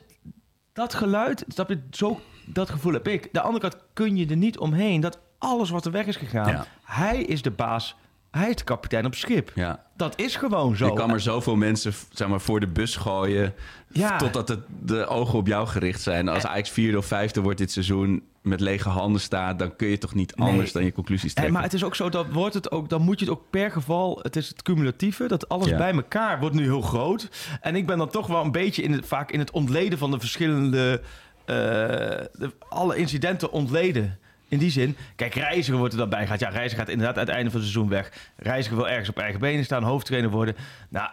Dat geluid, zo, dat gevoel heb ik. De andere kant kun je er niet omheen dat alles wat er weg is gegaan... Hij is de baas. Hij is de kapitein op schip. ja. Dat is gewoon zo. Je kan maar zoveel mensen zeg maar, voor de bus gooien... Ja. totdat het, de ogen op jou gericht zijn. Als Ajax vierde of vijfde wordt dit seizoen... met lege handen staat... dan kun je toch niet Nee. anders dan je conclusies En, trekken. maar het is ook zo, dat wordt het ook, dan moet je het ook per geval, het is het cumulatieve, dat alles Ja. bij elkaar wordt nu heel groot. En ik ben dan toch wel een beetje in het, vaak in het ontleden van de verschillende, eh, de, alle incidenten ontleden. In die zin, kijk, Reiziger wordt er dan bij gehad. Ja, Reiziger gaat inderdaad aan het einde van het seizoen weg. Reiziger wil ergens op eigen benen staan, hoofdtrainer worden. Nou,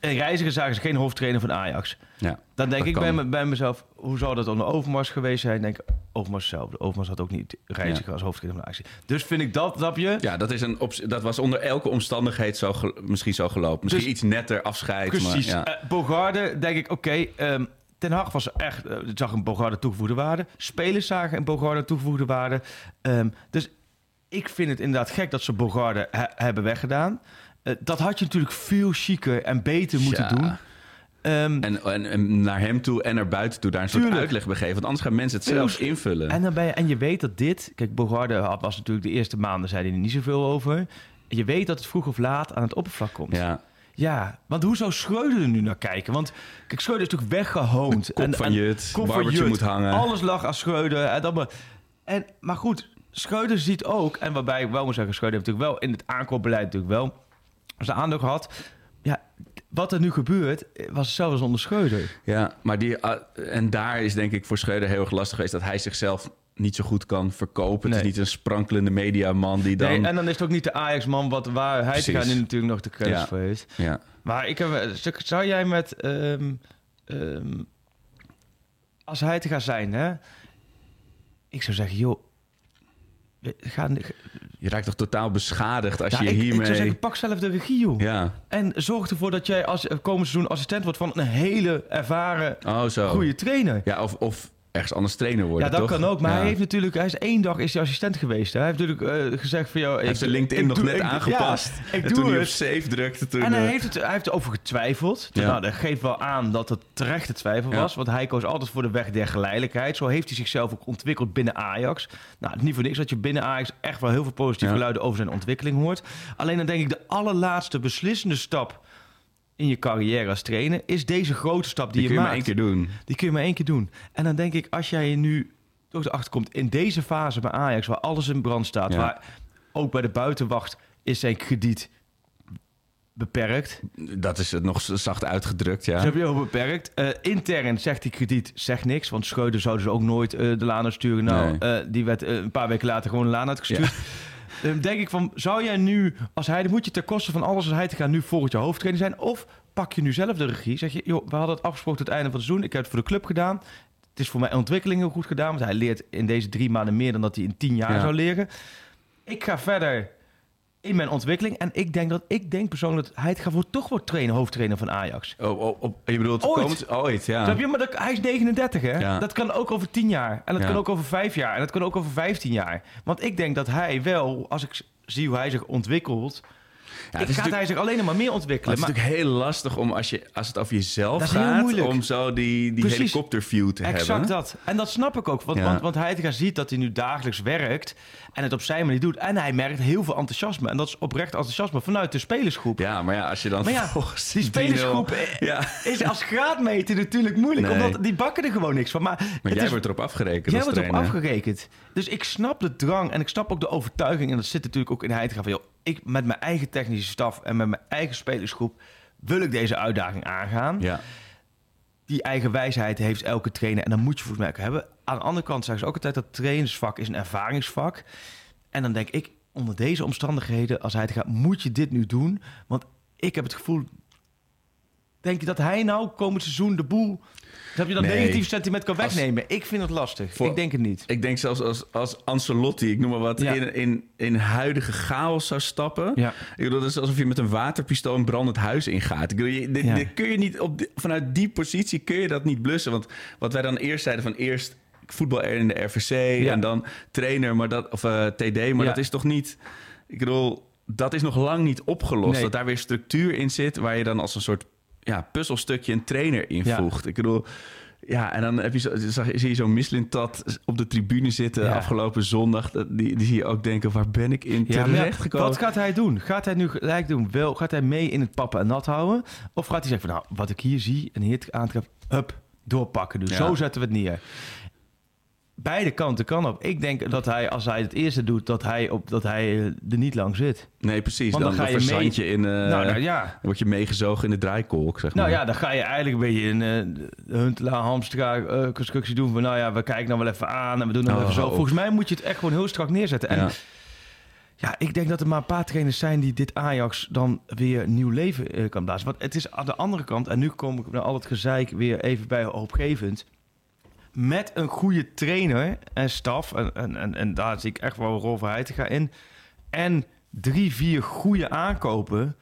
in Reiziger zagen ze geen hoofdtrainer van Ajax. ja. Dan denk ik bij, me, bij mezelf, hoe zou dat onder Overmars geweest zijn? Denk ik, Overmars hetzelfde. Overmars had ook niet Reiziger als hoofdtrainer van Ajax. Dus vind ik dat, snap je? Ja, dat, is een dat was onder elke omstandigheid zo misschien zo gelopen. Misschien Dus- iets netter afscheid. Precies. Maar, ja. Eh, Bogarde, denk ik, oké. ehm, Ten Hag was echt, eh, zag een Bogarde toegevoegde waarde. Spelers zagen een Bogarde toegevoegde waarde. Ehm, dus ik vind het inderdaad gek dat ze Bogarde he- hebben weggedaan. Eh, dat had je natuurlijk veel chiquer en beter moeten Ja. doen. Ehm, En, en, en naar hem toe en naar buiten toe daar een soort uitleg begeven. Want anders gaan mensen het zelf invullen. En, dan ben je, en je weet dat dit... Kijk, Bogarde was natuurlijk de eerste maanden... zei hij er niet zoveel over. Je weet dat het vroeg of laat aan het oppervlak komt. ja, Ja, want hoe zou Schreuder er nu naar kijken? Want kijk, Schreuder is natuurlijk weggehoond. kop van Jut, kop van barbertje Jut. moet hangen. Alles lag aan Schreuder. En, dat maar, en, maar goed, Schreuder ziet ook... En waarbij ik wel moet zeggen... Schreuder heeft natuurlijk wel in het aankoopbeleid natuurlijk wel... zijn aandeel gehad. Ja, wat er nu gebeurt... was hetzelfde als onder Schreuder. ja, maar die, ah, en daar is denk ik voor Schreuder heel erg lastig geweest... dat hij zichzelf niet zo goed kan verkopen. Nee. Het is niet een sprankelende mediaman die dan... Nee, en dan is het ook niet de Ajax-man... Wat, waar hij nu natuurlijk nog de Ja. voor heeft. ja. Maar ik heb, zou jij met. ehm, ehm, als hij te gaan zijn, hè? Ik zou zeggen, joh. gaan, Je raakt toch totaal beschadigd als ja, je ik, hiermee... ik zou zeggen, pak zelf de regie, joh. Ja, En zorg ervoor dat jij als komend seizoen assistent wordt van een hele ervaren, oh zo. goede trainer. Ja, of, of ergens anders trainer worden. Ja, dat toch? kan ook. Maar Ja. hij heeft natuurlijk, hij is één dag is hij assistent geweest. Hè? Hij heeft natuurlijk eh, gezegd van jou. Hij heeft zijn LinkedIn nog net aangepast. ik en doe toen hij op het. save drukte, toen... En hij eh, heeft, het, hij heeft erover getwijfeld. Ja. Nou, dat geeft wel aan dat het terechte twijfel was. Want hij koos altijd voor de weg der geleidelijkheid. Zo heeft hij zichzelf ook ontwikkeld binnen Ajax. Nou, het is niet voor niks dat je binnen Ajax echt wel heel veel positieve geluiden over zijn ontwikkeling hoort. Alleen dan denk ik de allerlaatste beslissende stap in je carrière als trainer... is deze grote stap die, die kun je je maar maakt. één keer doen. Die kun je maar één keer doen. En dan denk ik, als jij nu toch erachter komt in deze fase bij Ajax, waar alles in brand staat, Ja. waar ook bij de buitenwacht is zijn krediet beperkt. Dat is het nog zacht uitgedrukt, ja. Ze hebben heel beperkt. Eh, intern zegt die krediet zegt niks, want Schreuder zouden ze ook nooit eh, de laan uitsturen. Nou, Nee. eh, die werd een paar weken later gewoon de laan uitgestuurd. Denk ik van, zou jij nu, als hij, dan moet je ten koste van alles als hij te gaan nu volgend jaar hoofdtrainer zijn? Of pak je nu zelf de regie? Zeg je, joh, we hadden het afgesproken tot het einde van het seizoen. Ik heb het voor de club gedaan. Het is voor mijn ontwikkeling heel goed gedaan, want hij leert in deze drie maanden meer dan dat hij in tien jaar Ja. zou leren. Ik ga verder in mijn ontwikkeling en ik denk dat ik denk persoonlijk dat hij het gaat voor toch wordt trainen, hoofdtrainer van Ajax. Oh, oh, oh, je bedoelt Ooit. ooit, ja. Snap je? Maar dat, hij is 39, hè? Ja. Dat kan ook over 10 jaar. En dat Ja. kan ook over 5 jaar. En dat kan ook over 15 jaar. Want ik denk dat hij wel, als ik zie hoe hij zich ontwikkelt... Ja, ik gaat hij zich alleen maar meer Maar ontwikkelen. het is Maar, natuurlijk heel lastig om als, je, als het over jezelf gaat, om zo die, die Precies. helikopterview te exact hebben. dat. En dat snap ik ook. Want, Ja. want, want hij ziet dat hij nu dagelijks werkt... en het op zijn manier doet. En hij merkt heel veel enthousiasme. En dat is oprecht enthousiasme vanuit de spelersgroep. Ja, maar ja, als je dan Maar ja, die 3-0 spelersgroep eh, Ja, is als graadmeter natuurlijk moeilijk. Nee. Omdat die bakken er gewoon niks van. Maar, maar jij is- wordt erop afgerekend Jij wordt op trainer. afgerekend. Dus ik snap de drang en ik snap ook de overtuiging. En dat zit natuurlijk ook in hij te gaan van... Joh, ik met mijn eigen technische staf en met mijn eigen spelersgroep... wil ik deze uitdaging aangaan. Ja. Die eigen wijsheid heeft elke trainer. En dan moet je volgens mij hebben. Aan de andere kant zeggen ze ook altijd... dat trainersvak is een ervaringsvak. En dan denk ik, onder deze omstandigheden... als hij te gaat, moet je dit nu doen? Want ik heb het gevoel... Denk je dat hij nou komend seizoen de boel... Dat je dat Nee. negatief sentiment kan Als- wegnemen? Ik vind het lastig. Voor- Ik denk het niet. Ik denk zelfs als, als Ancelotti, ik noem maar wat, Ja. in, in, in huidige chaos zou stappen. Ja. Ik bedoel, dat is alsof je met een waterpistool een brandend huis ingaat. Ik bedoel, je, dit, Ja. dit kun je niet op vanuit die positie kun je dat niet blussen. Want wat wij dan eerst zeiden van eerst voetbal in de RVC Ja. en dan trainer, maar dat, of eh, TD, maar dat is toch niet. Ik bedoel, dat is nog lang niet opgelost. Nee. Dat daar weer structuur in zit waar je dan als een soort ja, puzzelstukje een trainer in Ja. voegt. Ik bedoel. Ja, en dan heb je zo, zag, zie je zo'n Mislintat op de tribune zitten Ja. afgelopen zondag. Die, die zie je ook denken, waar ben ik in ja, terecht gekomen? wat gaat hij doen? Gaat hij nu gelijk doen? Wel, gaat hij mee in het pappen en nat houden? Of gaat hij zeggen van, nou, wat ik hier zie en hier aantref, hup, doorpakken. Dus Ja. zo zetten we het neer. Beide kanten kan op. Ik denk dat hij, als hij het eerste doet, dat hij, op, dat hij eh, er niet lang zit. Nee, precies. Want Dan, dan ga dan je verzand mee- in... eh, nou, nou ja. Dan word je meegezogen in de draaikolk, zeg Nou maar. ja, dan ga je eigenlijk een beetje een uh, Huntelaar Hamstra eh, constructie doen van, nou ja, we kijken nou wel even aan en we doen nou Oh, even zo. oh. Volgens mij moet je het echt gewoon heel strak neerzetten. En Ja. Ja, ik denk dat er maar een paar trainers zijn die dit Ajax dan weer nieuw leven kan blazen. Want het is aan de andere kant, en nu kom ik naar al het gezeik weer even bij hoopgevend. Met een goede trainer en staf, en, en, en, en daar zie ik echt wel een rol voor gaan in. En drie, vier goede aankopen,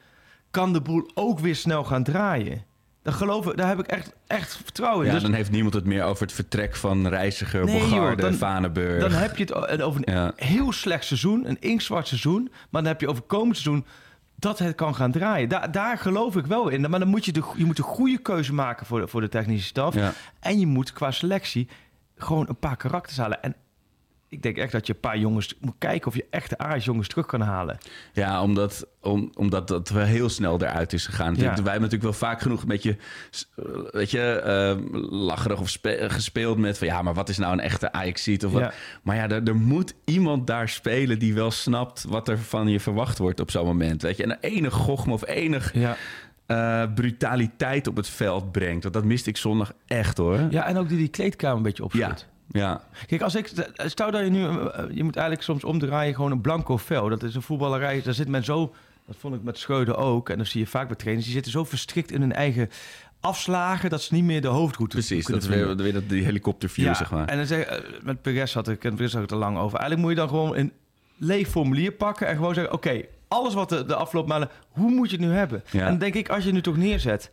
kan de boel ook weer snel gaan draaien. Daar, geloof ik, daar heb ik echt, echt vertrouwen in. Ja, Dus dan heeft niemand het meer over het vertrek van Reiziger, Nee, joh, Bogarde, dan- Vanenburg. Dan heb je het over een Ja. heel slecht seizoen, een inktzwart seizoen. Maar dan heb je over komend seizoen dat het kan gaan draaien. Daar, daar geloof ik wel in. Maar dan moet je, de, je moet een goede keuze maken voor de, voor de technische staf. Ja. En je moet qua selectie gewoon een paar karakters halen. En ik denk echt dat je een paar jongens moet kijken of je echte Ajax-jongens terug kan halen. Ja, omdat, om, omdat dat wel heel snel eruit is gegaan. Ja. Wij hebben natuurlijk wel vaak genoeg een beetje weet je, eh, lacherig of spe- gespeeld met van ja, maar wat is nou een echte ajax of wat. Ja. Maar ja, er, er moet iemand daar spelen die wel snapt wat er van je verwacht wordt op zo'n moment. Weet je, en enig gochme of enig Ja. eh, brutaliteit op het veld brengt. Want dat miste ik zondag echt hoor. ja, en ook die die kleedkamer een beetje opschudt. ja. Kijk, als ik stel dat je nu, eh, je moet eigenlijk soms omdraaien gewoon een blanco vel. Dat is een voetballerij. Daar zit men zo, dat vond ik met Scheuden ook. En dat zie je vaak bij trainers. Die zitten zo verstrikt in hun eigen afslagen dat ze niet meer de hoofdroute Precies, dat is weer, weer dat, die helikopterview, Ja, zeg maar. En dan zeg, eh, met Perez had ik, en Perez had ik er lang over. Eigenlijk moet je dan gewoon een leeg formulier pakken en gewoon zeggen: oké, alles wat de, de afgelopen maanden, hoe moet je het nu hebben? Ja. En dan denk ik, als je nu toch neerzet.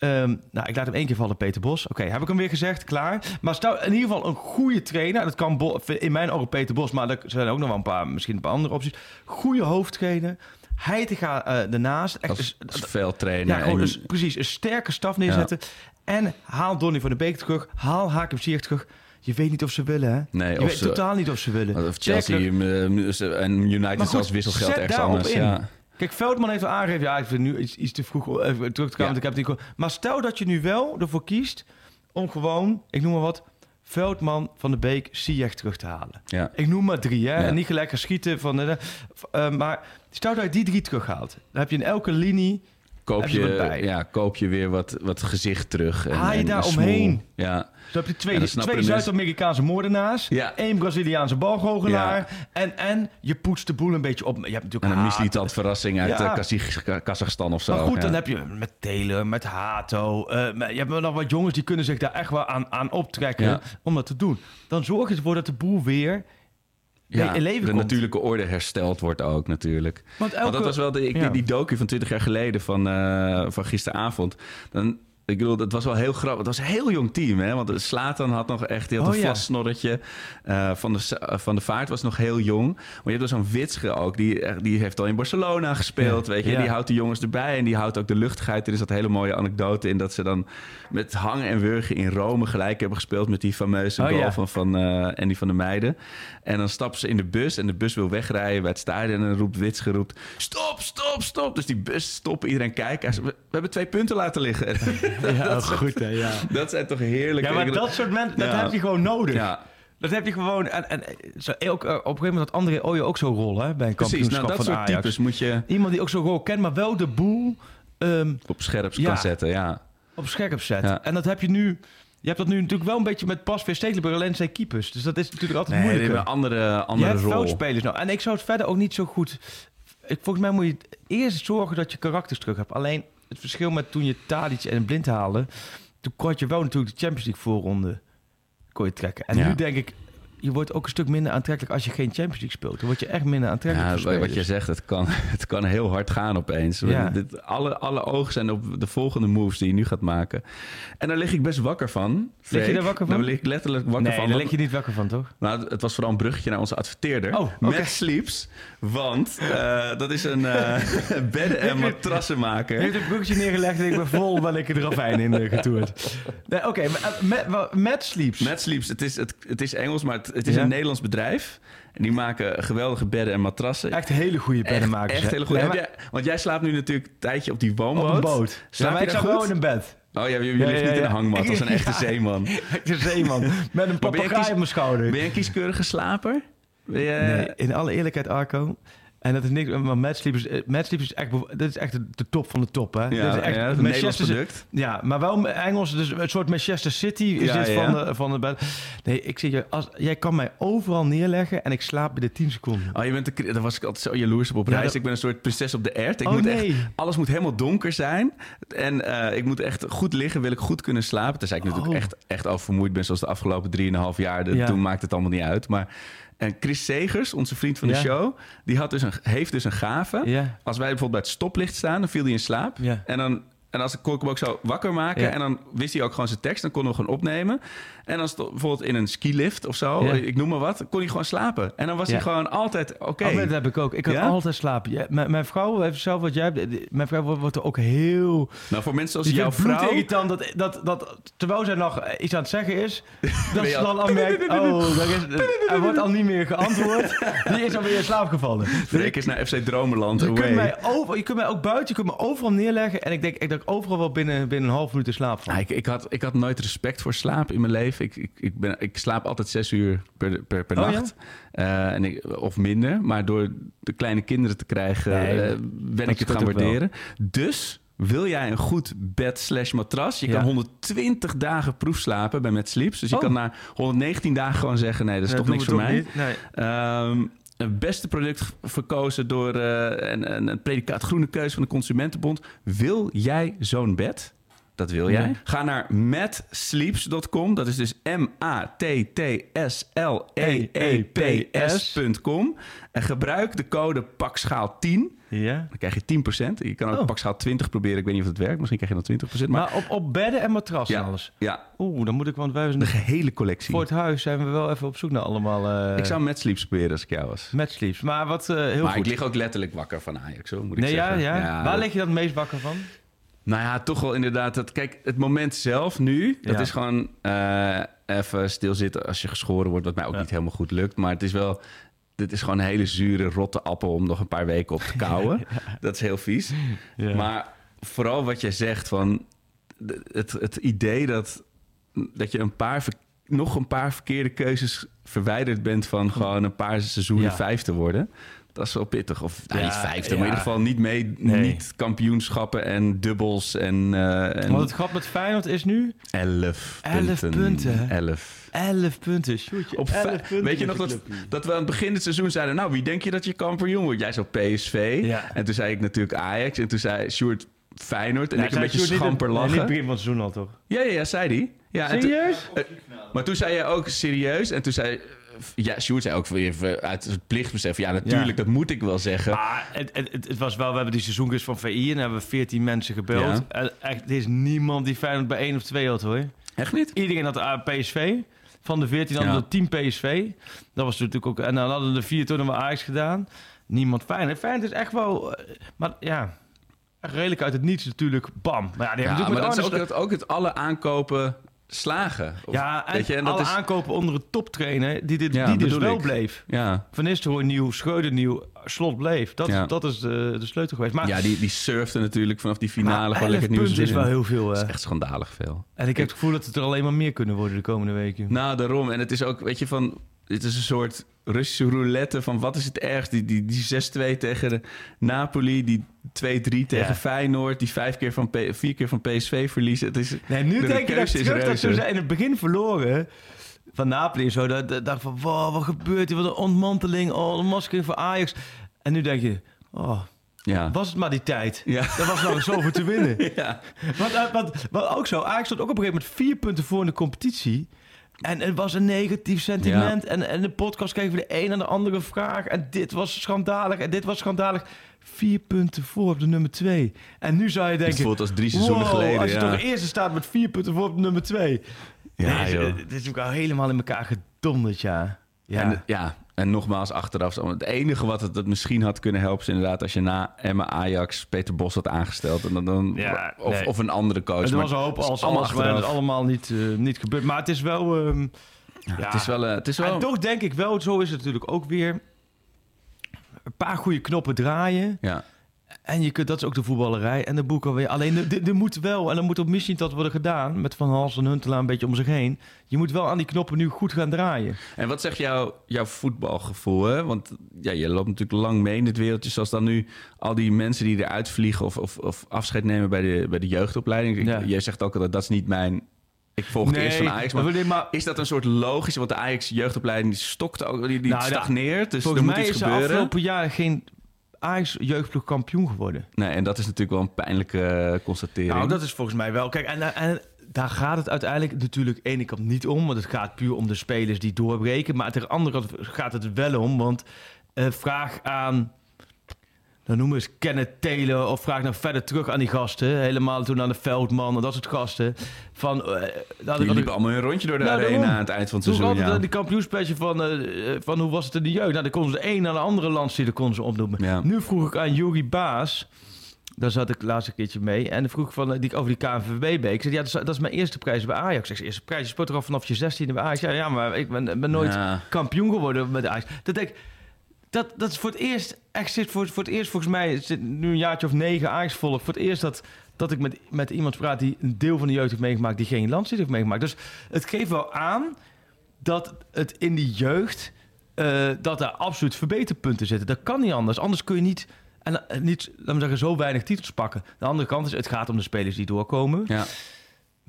Ehm, nou, ik laat hem één keer vallen, Peter Bos. Oké, heb ik hem weer gezegd, klaar. Maar stel in ieder geval een goede trainer. Dat kan Bo- in mijn ogen Peter Bos, maar er zijn ook nog wel een paar, misschien een paar andere opties. Goede hoofdtrainer. Hij te gaan eh ernaast. Echt, Als, ja, gewoon en- dus, precies. Een sterke staf neerzetten. En haal Donny van de Beek terug. Haal Hakim Ziyech terug. Je weet niet of ze willen, hè? Nee, je of weet ze- totaal niet of ze willen. Of Chelsea eh, en United zelfs wisselgeld ergens anders. in. Ja. Kijk, Veldman heeft al aangegeven... Ja, ik vind nu iets, iets te vroeg even terug te komen. Ja. Ik heb gehoord. maar stel dat je nu wel ervoor kiest... om gewoon, ik noem maar wat... Veldman, Van de Beek, Ziyech terug te halen. Ja. Ik noem maar drie, hè. Ja. En niet gelijk gaan schieten van... de eh, maar stel dat je die drie terughaalt. Dan heb je in elke linie... Koop, je, ja, koop je weer wat, wat gezicht terug. En, je en daar omheen? Ja. Zo heb je twee, Ja, twee Zuid-Amerikaanse moordenaars. Ja. één Braziliaanse balgoochelaar. Ja. En, en je poetst de boel een beetje op. Je hebt natuurlijk En een haat. mislietand verrassing uit Ja. eh, Kazach- Kazachstan of zo. Maar goed, dan heb je met Taylor, met Hato. eh, maar je hebt nog wat jongens die kunnen zich daar echt wel aan, aan optrekken om dat te doen. Dan zorg je ervoor dat de boel weer ja, in leven de komt. natuurlijke orde hersteld wordt ook natuurlijk. Want elke, Want dat was wel de, ik, ja. die docu van 20 jaar geleden van, eh, van gisteravond. Dan, ik bedoel, dat was wel heel grappig. Het was een heel jong team, hè? Want Slatan had nog echt die had Oh, een ja. vlassnorretje. Eh, van, de, eh, van de Vaart was nog heel jong. Maar je hebt dus zo'n Witsche ook. Die, eh, die heeft al in Barcelona gespeeld, Ja. weet je. Ja. Die houdt de jongens erbij en die houdt ook de luchtigheid. Er is dat hele mooie anekdote in dat ze dan met hangen en wurgen in Rome gelijk hebben gespeeld met die fameuze Oh, goal van, van eh, Andy van der Meijden. En dan stappen ze in de bus en de bus wil wegrijden bij het stadion. En dan roept Wits geroept, stop, stop, stop. Dus die bus stoppen, iedereen kijkt. We hebben twee punten laten liggen. Ja, goed hè, ja. dat zijn toch heerlijk. Ja, maar dat soort mensen, dat Ja. heb je gewoon nodig. Ja, Dat heb je gewoon. En, en zo, ook, eh, op een gegeven moment had André Ooyen ook zo'n rol hè, bij een precies. kampioenschap Nou, dat van soort Ajax. types moet je Iemand die ook zo'n rol kent, maar wel de boel ehm, op scherp Ja. kan zetten. Ja. op scherp zet. Ja. En dat heb je nu. Je hebt dat nu natuurlijk wel een beetje met Pasveer Stekelenburg, alleen zijn keepers. Dus dat is natuurlijk altijd Nee, hebben een andere, Je andere hebt rol. veldspelers nou. En ik zou het verder ook niet zo goed... Ik, volgens mij moet je eerst zorgen dat je karakters terug hebt. Alleen het verschil met toen je Tadic en Blind haalde... Toen kon je wel natuurlijk de Champions League voorronde kon je trekken. En Ja. nu denk ik, je wordt ook een stuk minder aantrekkelijk als je geen Champions League speelt. Dan word je echt minder aantrekkelijk Ja, wat je zegt, het kan, het kan heel hard gaan opeens. Ja. Dit, alle, alle ogen zijn op de volgende moves die je nu gaat maken. En daar lig ik best wakker van. Lig je er wakker van? Daar lig ik letterlijk wakker Nee, van. daar want- lig je niet wakker van, toch? Nou, het was vooral een bruggetje naar onze adverteerder. Oh. Met Sleeps. Want eh, dat is een eh bedden- en matrassenmaker. Je hebt een bruggetje neergelegd en ik ben vol ben ik er ravijn in uh, getoerd. Nee, Oké, met, met Sleeps. Met Sleeps, het is, het, het is Engels, maar het, het is Ja. een Nederlands bedrijf. En die maken geweldige bedden en matrassen. Echt hele goede Echt- beddenmakers. Echt hè? hele goede. Jij, want jij slaapt nu natuurlijk een tijdje op die woonboot. Op een boot. Slaap ja, ik wel goed? in een bed. Oh ja, je, je Ja, ligt ja, niet in ja. een hangmat als een echte Ja. zeeman. De zeeman. Met een papegaai op mijn schouder. Ben je een kieskeurige slaper? Je, Nee, in alle eerlijkheid, Arco. En dat is niks, maar Mad Sleep is, Mad Sleep is echt, dat is echt de, top van de top, hè? Ja, dat is echt ja, een Manchester- product. Ja, maar wel Engels, dus een soort Manchester City is Ja, dit van de, van de bed. Nee, ik zeg je, als, jij kan mij overal neerleggen en ik slaap binnen 10 seconden. Oh, je bent de, daar was ik altijd zo jaloers op op reis. dat- Ik ben een soort prinses op de ert. Ik Oh, moet nee. echt, alles moet helemaal donker zijn. En eh, ik moet echt goed liggen, wil ik goed kunnen slapen. Tenzij ik natuurlijk Oh. echt, echt oververmoeid ben, zoals de afgelopen 3,5 jaar. Toen maakt het allemaal niet uit. Maar en Chris Segers, onze vriend van de Ja. show, die had dus een, heeft dus een gave. Ja. Als wij bijvoorbeeld bij het stoplicht staan, dan viel hij in slaap. Ja. En dan... En als ik kon ik hem ook zo wakker maken. En dan wist hij ook gewoon zijn tekst. Dan konden we gewoon opnemen. En als het bijvoorbeeld in een skilift of zo, Ja. ik noem maar wat, kon hij gewoon slapen. En dan was Ja. hij gewoon altijd oké. Oh, dat heb ik ook. Ik kan Ja? altijd slapen. Mijn, mijn vrouw heeft zelf wat jij hebt. Mijn vrouw wordt, er ook heel... Nou, voor mensen Die jouw vrouw... dat, dat, dat terwijl zij nog iets aan het zeggen is, dat ze dan al merkt, oh, daar is, er wordt al niet meer geantwoord. Die is alweer in slaap gevallen. Freek is naar FC Dromenland Je kunt, mij over, je kunt mij ook buiten, je kunt me overal neerleggen. En ik denk ik dat ik overal wel binnen, binnen een half minuut in slaap val. Nou, ik, ik, had, ik had nooit respect voor slaap in mijn leven. Ik, ik, ik, ben, ik slaap altijd zes uur per, per, per Oh, nacht. Eh, en ik, of minder. Maar door de kleine kinderen te krijgen, Nee, eh, ben ik het gaan wel. waarderen. Dus wil jij een goed bed slash matras? Je Ja. kan 120 dagen proef slapen bij Met Sleeps. Dus je Oh. kan na 119 dagen gewoon zeggen... nee, dat is Ja, toch niks voor mij. Nee. Ehm, het beste product verkozen door eh, een, een, een predicaat groene keuze van de Consumentenbond. Wil jij zo'n bed? Dat wil jij. Nee. Ga naar matsleeps.com. Dat is dus M-A-T-T-S-L-E-E-P-S.com. En gebruik de code PAKSCHAAL10. Ja. Dan krijg je 10%. Je kan ook Oh. pak schaal 20 proberen. Ik weet niet of het werkt. Misschien krijg je dan 20%. Maar, Maar op, op bedden en matrassen en alles. ja, Oeh, dan moet ik, want wij zijn de gehele collectie. voor het huis zijn we wel even op zoek naar allemaal uh, ik zou met sleeps proberen als ik jou was. matchsleeps. Maar wat eh, heel maar goed. ik lig ook letterlijk wakker van Ajax, hoor, moet ik nee, ja, zeggen. ja, Waar lig je dan het meest wakker van? Nou ja, toch wel inderdaad. Dat, kijk, het moment zelf nu, dat Ja. is gewoon eh, even stilzitten als je geschoren wordt, wat mij ook Ja. niet helemaal goed lukt. Maar het is wel, dit is gewoon een hele zure, rotte appel om nog een paar weken op te kauwen. Dat is heel vies. Maar vooral wat jij zegt van het, het idee dat, dat je een paar, nog een paar verkeerde keuzes verwijderd bent van gewoon een paar seizoenen vijf te worden. Dat is wel pittig. Of nou, Ja, niet vijfde, maar in ieder geval niet mee, Nee. niet kampioenschappen en dubbels en, eh en Want het gat met Feyenoord is nu elf, Elf punten. punten. Elf. 11 punten. Sjoerdje, Op 11 vijf- punten weet je nog dat, dat we aan het begin het seizoen zeiden... nou, wie denk je dat je kampioen wordt? Jij zo PSV. Ja. En toen zei ik natuurlijk Ajax. En toen zei Sjoerd Feyenoord. En Nee, ik een beetje Sjoerd niet schamper in- nee, Niet lachen. begin van het seizoen al, toch? Ja, ja, ja, zei die. Ja, en toen- Serieus? maar toen zei je ook serieus. En toen zei... Ja, Sjoerd zei ook weer uit het plichtbesef. Ja, natuurlijk, Ja. dat moet ik wel zeggen. Maar het, het, het, was wel, we hebben die seizoenquiz van VI en hebben we 14 mensen gebeld. Ja. En echt, er is niemand die Feyenoord bij één of twee had hoor. Echt niet? Iedereen had PSV. Van de 14 hadden Ja. er 10 PSV. Dat was natuurlijk ook. En dan hadden de vier toen we Ajax gedaan. Niemand Feyenoord. Feyenoord is echt wel. eh, Maar ja, redelijk uit het niets natuurlijk. Bam. Maar ja, die Ja, hebben maar natuurlijk dat is ook het, ook het alle aankopen slagen. Of- Ja, en, weet je, en dat alle is, aankopen onder een toptrainer die, dit, Ja, die dus wel ik. bleef. Ja, Van Nistelrooy nieuw, Schreuder nieuw, Slot bleef. Dat, Ja. dat is de, de sleutel geweest. Maar, ja die, die surfde natuurlijk vanaf die finale. gewoon 11 lekker punten is wel heel veel. Dat is echt schandalig veel. En ik heb het gevoel dat het er alleen maar meer kunnen worden de komende weken. Nou, daarom. En het is ook, weet je, van... Het is een soort Russische roulette van wat is het ergst? Die, die, die 6-2 tegen de Napoli, die 2-3 tegen Ja. Feyenoord, die vijf keer van P, vier keer van PSV verliezen. Het is, Nee, nu de denk je dat terug dat ze in het begin verloren van Napoli en zo. Dat, dat dacht van, wow, wat gebeurt hier? Wat een ontmanteling, oh, een masker voor Ajax. En nu denk je, oh, Ja. was het maar die tijd. Ja. Er was nog zoveel te winnen. ja. Want, eh, want, want ook zo, Ajax stond ook op een gegeven moment vier punten voor in de competitie. En het was een negatief sentiment. En, en de podcast kregen we de een en de andere vraag. En dit was schandalig en dit was schandalig. Vier punten voor op de nummer twee. En nu zou je Het denken... voelt als drie seizoenen wow, geleden. als je ja. toch eerste staat met vier punten voor op de nummer twee. Ja, Nee, joh. het- Het is natuurlijk al helemaal in elkaar gedonderd, ja. Ja, En, ja, en nogmaals, achteraf. Het enige wat het, het misschien had kunnen helpen... is inderdaad als je na Emma Ajax Peter Bos had aangesteld. En dan, dan, Ja, of, nee. of een andere coach. er Maar was een hoop het als allemaal alles, maar het allemaal niet, eh, niet gebeurd. Maar het is wel... ehm, Ja, ja. Het is wel... eh, Het is wel En toch denk ik wel, zo is het natuurlijk ook weer... Een paar goede knoppen draaien. ja. En je kunt, dat is ook de voetballerij en de boeken weer. Alleen, er- moet wel, en er moet op misschien dat worden gedaan... met Van Hals en Huntelaar een beetje om zich heen. Je moet wel aan die knoppen nu goed gaan draaien. En wat zegt jouw, jouw voetbalgevoel? Hè? Want ja, je loopt natuurlijk lang mee in dit wereldje. Zoals dan nu al die mensen die eruit vliegen of, of, of afscheid nemen bij de, bij de jeugdopleiding. Ik- Ja. Jij zegt ook al dat dat is niet mijn... Ik volg het eerst van Ajax. Maar is dat een soort logisch? Want de Ajax jeugdopleiding die stokt ook, die, die Nou, stagneert. Dus er moet mij iets is gebeuren. afgelopen jaar geen Ajax jeugdploeg kampioen geworden. Nee, en dat is natuurlijk wel een pijnlijke eh, constatering. Nou, dat is volgens mij wel. Kijk, en, en daar gaat het uiteindelijk natuurlijk ene kant niet om. Want het gaat puur om de spelers die doorbreken. Maar aan de andere kant gaat het wel om. Want eh, vraag aan... Dan noemen we eens Kenneth Taylor of vraag nou verder terug aan die gasten. Helemaal toen aan de Veldman en dat soort gasten. Van, eh, dat die liepen allemaal een rondje door de Nou, arena aan het eind van het toen seizoen. altijd Ja. die kampioenspetje van, eh, van hoe was het in de jeugd. Nou, dan konden ze de een naar de andere landsteden konden ze opnoemen. Ja. Nu vroeg ik aan Jurie Baas, daar zat ik laatst een keertje mee. En dan vroeg ik van, eh, die, over die KNVB. Ik zei, ja, dat is, dat is mijn eerste prijs bij Ajax. Ik zei, eerste prijs, je speelt er al vanaf je 16e bij Ajax. Ja, ja maar ik ben, ben nooit Ja. kampioen geworden met Ajax. Dat denk ik, dat, dat is voor het eerst, echt voor, voor het eerst volgens mij, zit nu een jaartje of negen Ajax. Voor het eerst dat, dat ik met, met iemand praat die een deel van de jeugd heeft meegemaakt, die geen landstitel heeft meegemaakt. Dus het geeft wel aan dat het in die jeugd, eh, dat daar absoluut verbeterpunten zitten. Dat kan niet anders. Anders kun je niet, en, eh, niet laten we zeggen, zo weinig titels pakken. De andere kant is, het gaat om de spelers die doorkomen. Ja.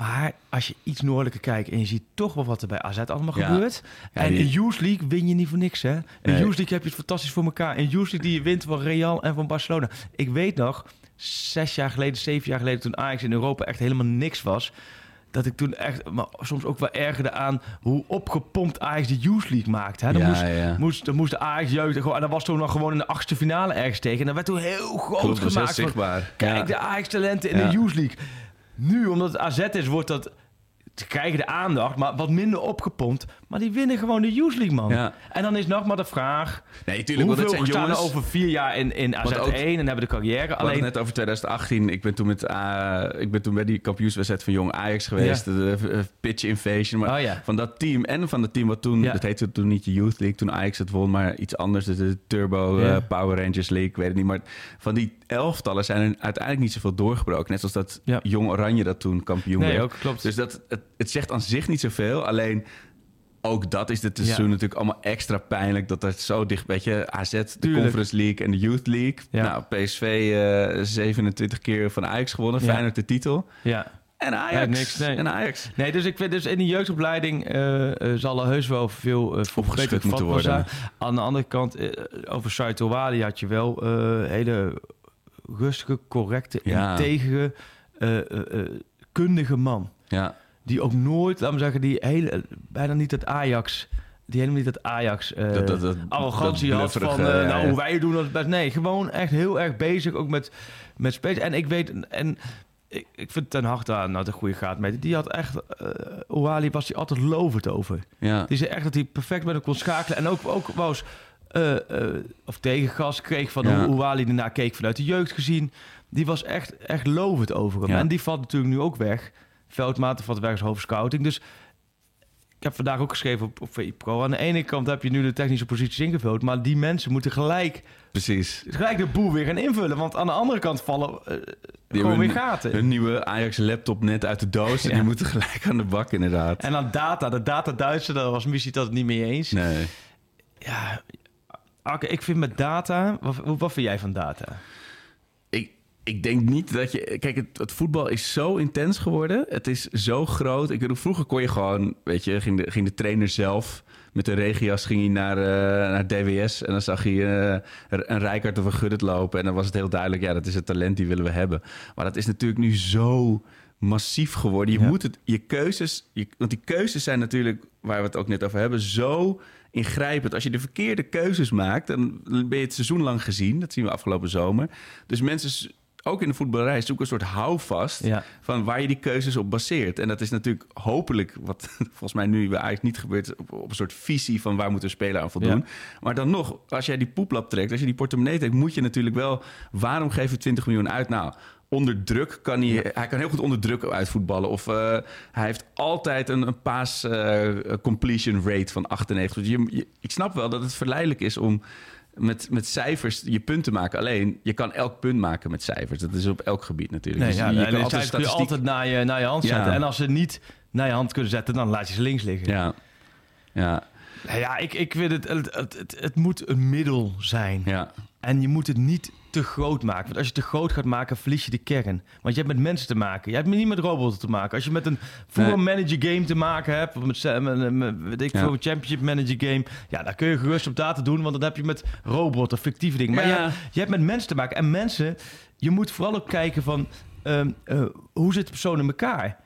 Maar als je iets noordelijker kijkt en je ziet toch wel wat er bij AZ allemaal Ja. gebeurt. Ja, en die- in Youth League win je niet voor niks, hè? In Nee. Youth League heb je het fantastisch voor elkaar. In Youth League die je wint van Real en van Barcelona. Ik weet nog, zes jaar geleden, zeven jaar geleden... toen Ajax in Europa echt helemaal niks was... dat ik toen echt, maar soms ook wel ergerde aan hoe opgepompt Ajax de Youth League maakte. Hè? Dan, Ja, moest. Moest, dan moest de Ajax jeugd, en dat was toen nog gewoon in de achtste finale ergens tegen. En dat werd toen heel groot Klopt, gemaakt. van. Kijk, de Ajax talenten in de Youth League. Nu, omdat het AZ is, wordt dat... Ze krijgen de aandacht, maar wat minder opgepompt. Maar die winnen gewoon de Youth League, man. Ja. En dan is nog maar de vraag... Nee, tuurlijk, want hoeveel het zijn jongens... over vier jaar in, in AZ1 Want ook- en hebben de carrière? Alleen, net over 2018. Ik ben toen, met, eh, ik ben toen bij die kampioenswedstrijd van Jong Ajax geweest. Ja. De, pitch invasion. Maar Oh ja. van dat team en van het team wat toen... Dat heette toen niet de Youth League. Toen Ajax het won, maar iets anders. De, Turbo eh, Power Rangers League. Ik weet het niet. Maar van die elftallen zijn er uiteindelijk niet zoveel doorgebroken. Net zoals dat Ja. Jong Oranje dat toen kampioen nee, werd. ook klopt. Dus dat, het, het zegt aan zich niet zoveel. Alleen ook dat is dit seizoen Ja. natuurlijk allemaal extra pijnlijk. Dat het zo dicht... Weet je, AZ, de Tuurlijk. Conference League en de Youth League. Ja. Nou, PSV eh 27 keer van Ajax gewonnen. Ja. Feyenoord de titel. ja. En Ajax. Niks, nee. En Ajax. Nee, dus ik vind dus in die jeugdopleiding eh, eh, zal er heus wel veel uh, voor moeten worden. zijn. Aan de andere kant, eh, over Saito Wali had je wel eh, hele rustige, correcte, Ja. integere, eh, eh, eh, kundige man. Ja. Die ook nooit, laten we zeggen, die hele, bijna niet het Ajax, die helemaal niet het Ajax eh, Dat- dat- dat- arrogantie dat had van, eh, ja, nou, hoe wij doen dat best. Nee, gewoon echt heel erg bezig, ook met, met spelen. En ik weet, en ik, ik vind Ten Hag daar nou de goede gaat mee. Die had echt, eh Oali was hij altijd lovend over. Ja. Die zei echt dat hij perfect met hem kon schakelen. En ook, ook eh, eh, of tegengas kreeg van Ja. hoe Oali ernaar keek vanuit de jeugd gezien. Die was echt, echt lovend over hem. Ja. En die valt natuurlijk nu ook weg. Veldmaten valt weg als hoofdscouting. Dus ik heb vandaag ook geschreven op, op VI Pro. Aan de ene kant heb je nu de technische posities ingevuld. Maar die mensen moeten gelijk, Precies. gelijk de boel weer gaan invullen. Want aan de andere kant vallen eh, gewoon weer gaten. Een nieuwe Ajax laptop net uit de doos. En die moeten gelijk aan de bak inderdaad. En dan data, de data Duitser, daar was Missie dat het niet mee eens. Nee. Ja, Akke, ik vind met data... Wat, wat vind jij van data? Ik, denk niet dat je... Kijk, het, het voetbal is zo intens geworden. Het is zo groot. Ik bedoel, vroeger kon je gewoon... Weet je, ging de, ging de trainer zelf... Met de regias ging hij naar, eh, naar DWS. En dan zag hij eh, een Rijkaard of een Guddet lopen. En dan was het heel duidelijk... Ja, dat is het talent, die willen we hebben. Maar dat is natuurlijk nu zo massief geworden. Je Ja. moet het... Je keuzes... Je, want die keuzes zijn natuurlijk... Waar we het ook net over hebben... Zo ingrijpend. Als je de verkeerde keuzes maakt... dan ben je het seizoen lang gezien. Dat zien we afgelopen zomer. Dus mensen... Ook in de voetballerij zoeken een soort houvast Ja. van waar je die keuzes op baseert. En dat is natuurlijk hopelijk, wat volgens mij nu Ajax niet gebeurt, op, op een soort visie van waar moet een speler aan voldoen. Ja. Maar dan nog, als jij die poeplap trekt, als je die portemonnee trekt, moet je natuurlijk wel, waarom geef je 20 miljoen uit? Nou, onder druk kan hij, hij kan heel goed onder druk uitvoetballen. Of eh, hij heeft altijd een, een pass eh, completion rate van 98. Dus je, je- ik snap wel dat het verleidelijk is om met, met cijfers je punt te maken. Alleen, je kan elk punt maken met cijfers. Dat is op elk gebied natuurlijk. Nee, Dus ja, je kan altijd kun je altijd naar je, naar je hand Ja. zetten. En als ze niet naar je hand kunnen zetten, dan laat je ze links liggen. Ja, ja, ja, ik, ik vind het, het, het, het, het moet een middel zijn. ja. En je moet het niet te groot maken. Want als je te groot gaat maken, verlies je de kern. Want je hebt met mensen te maken. Je hebt niet met robots te maken. Als je met een voetbal manager game te maken hebt... of met, met, met, met weet ik Ja. veel, een championship manager game... ja, daar kun je gerust op data doen... want dan heb je met robots of fictieve dingen. Maar Ja. je, hebt, je hebt met mensen te maken. En mensen, je moet vooral ook kijken van... ehm, eh, hoe zit de persoon in elkaar?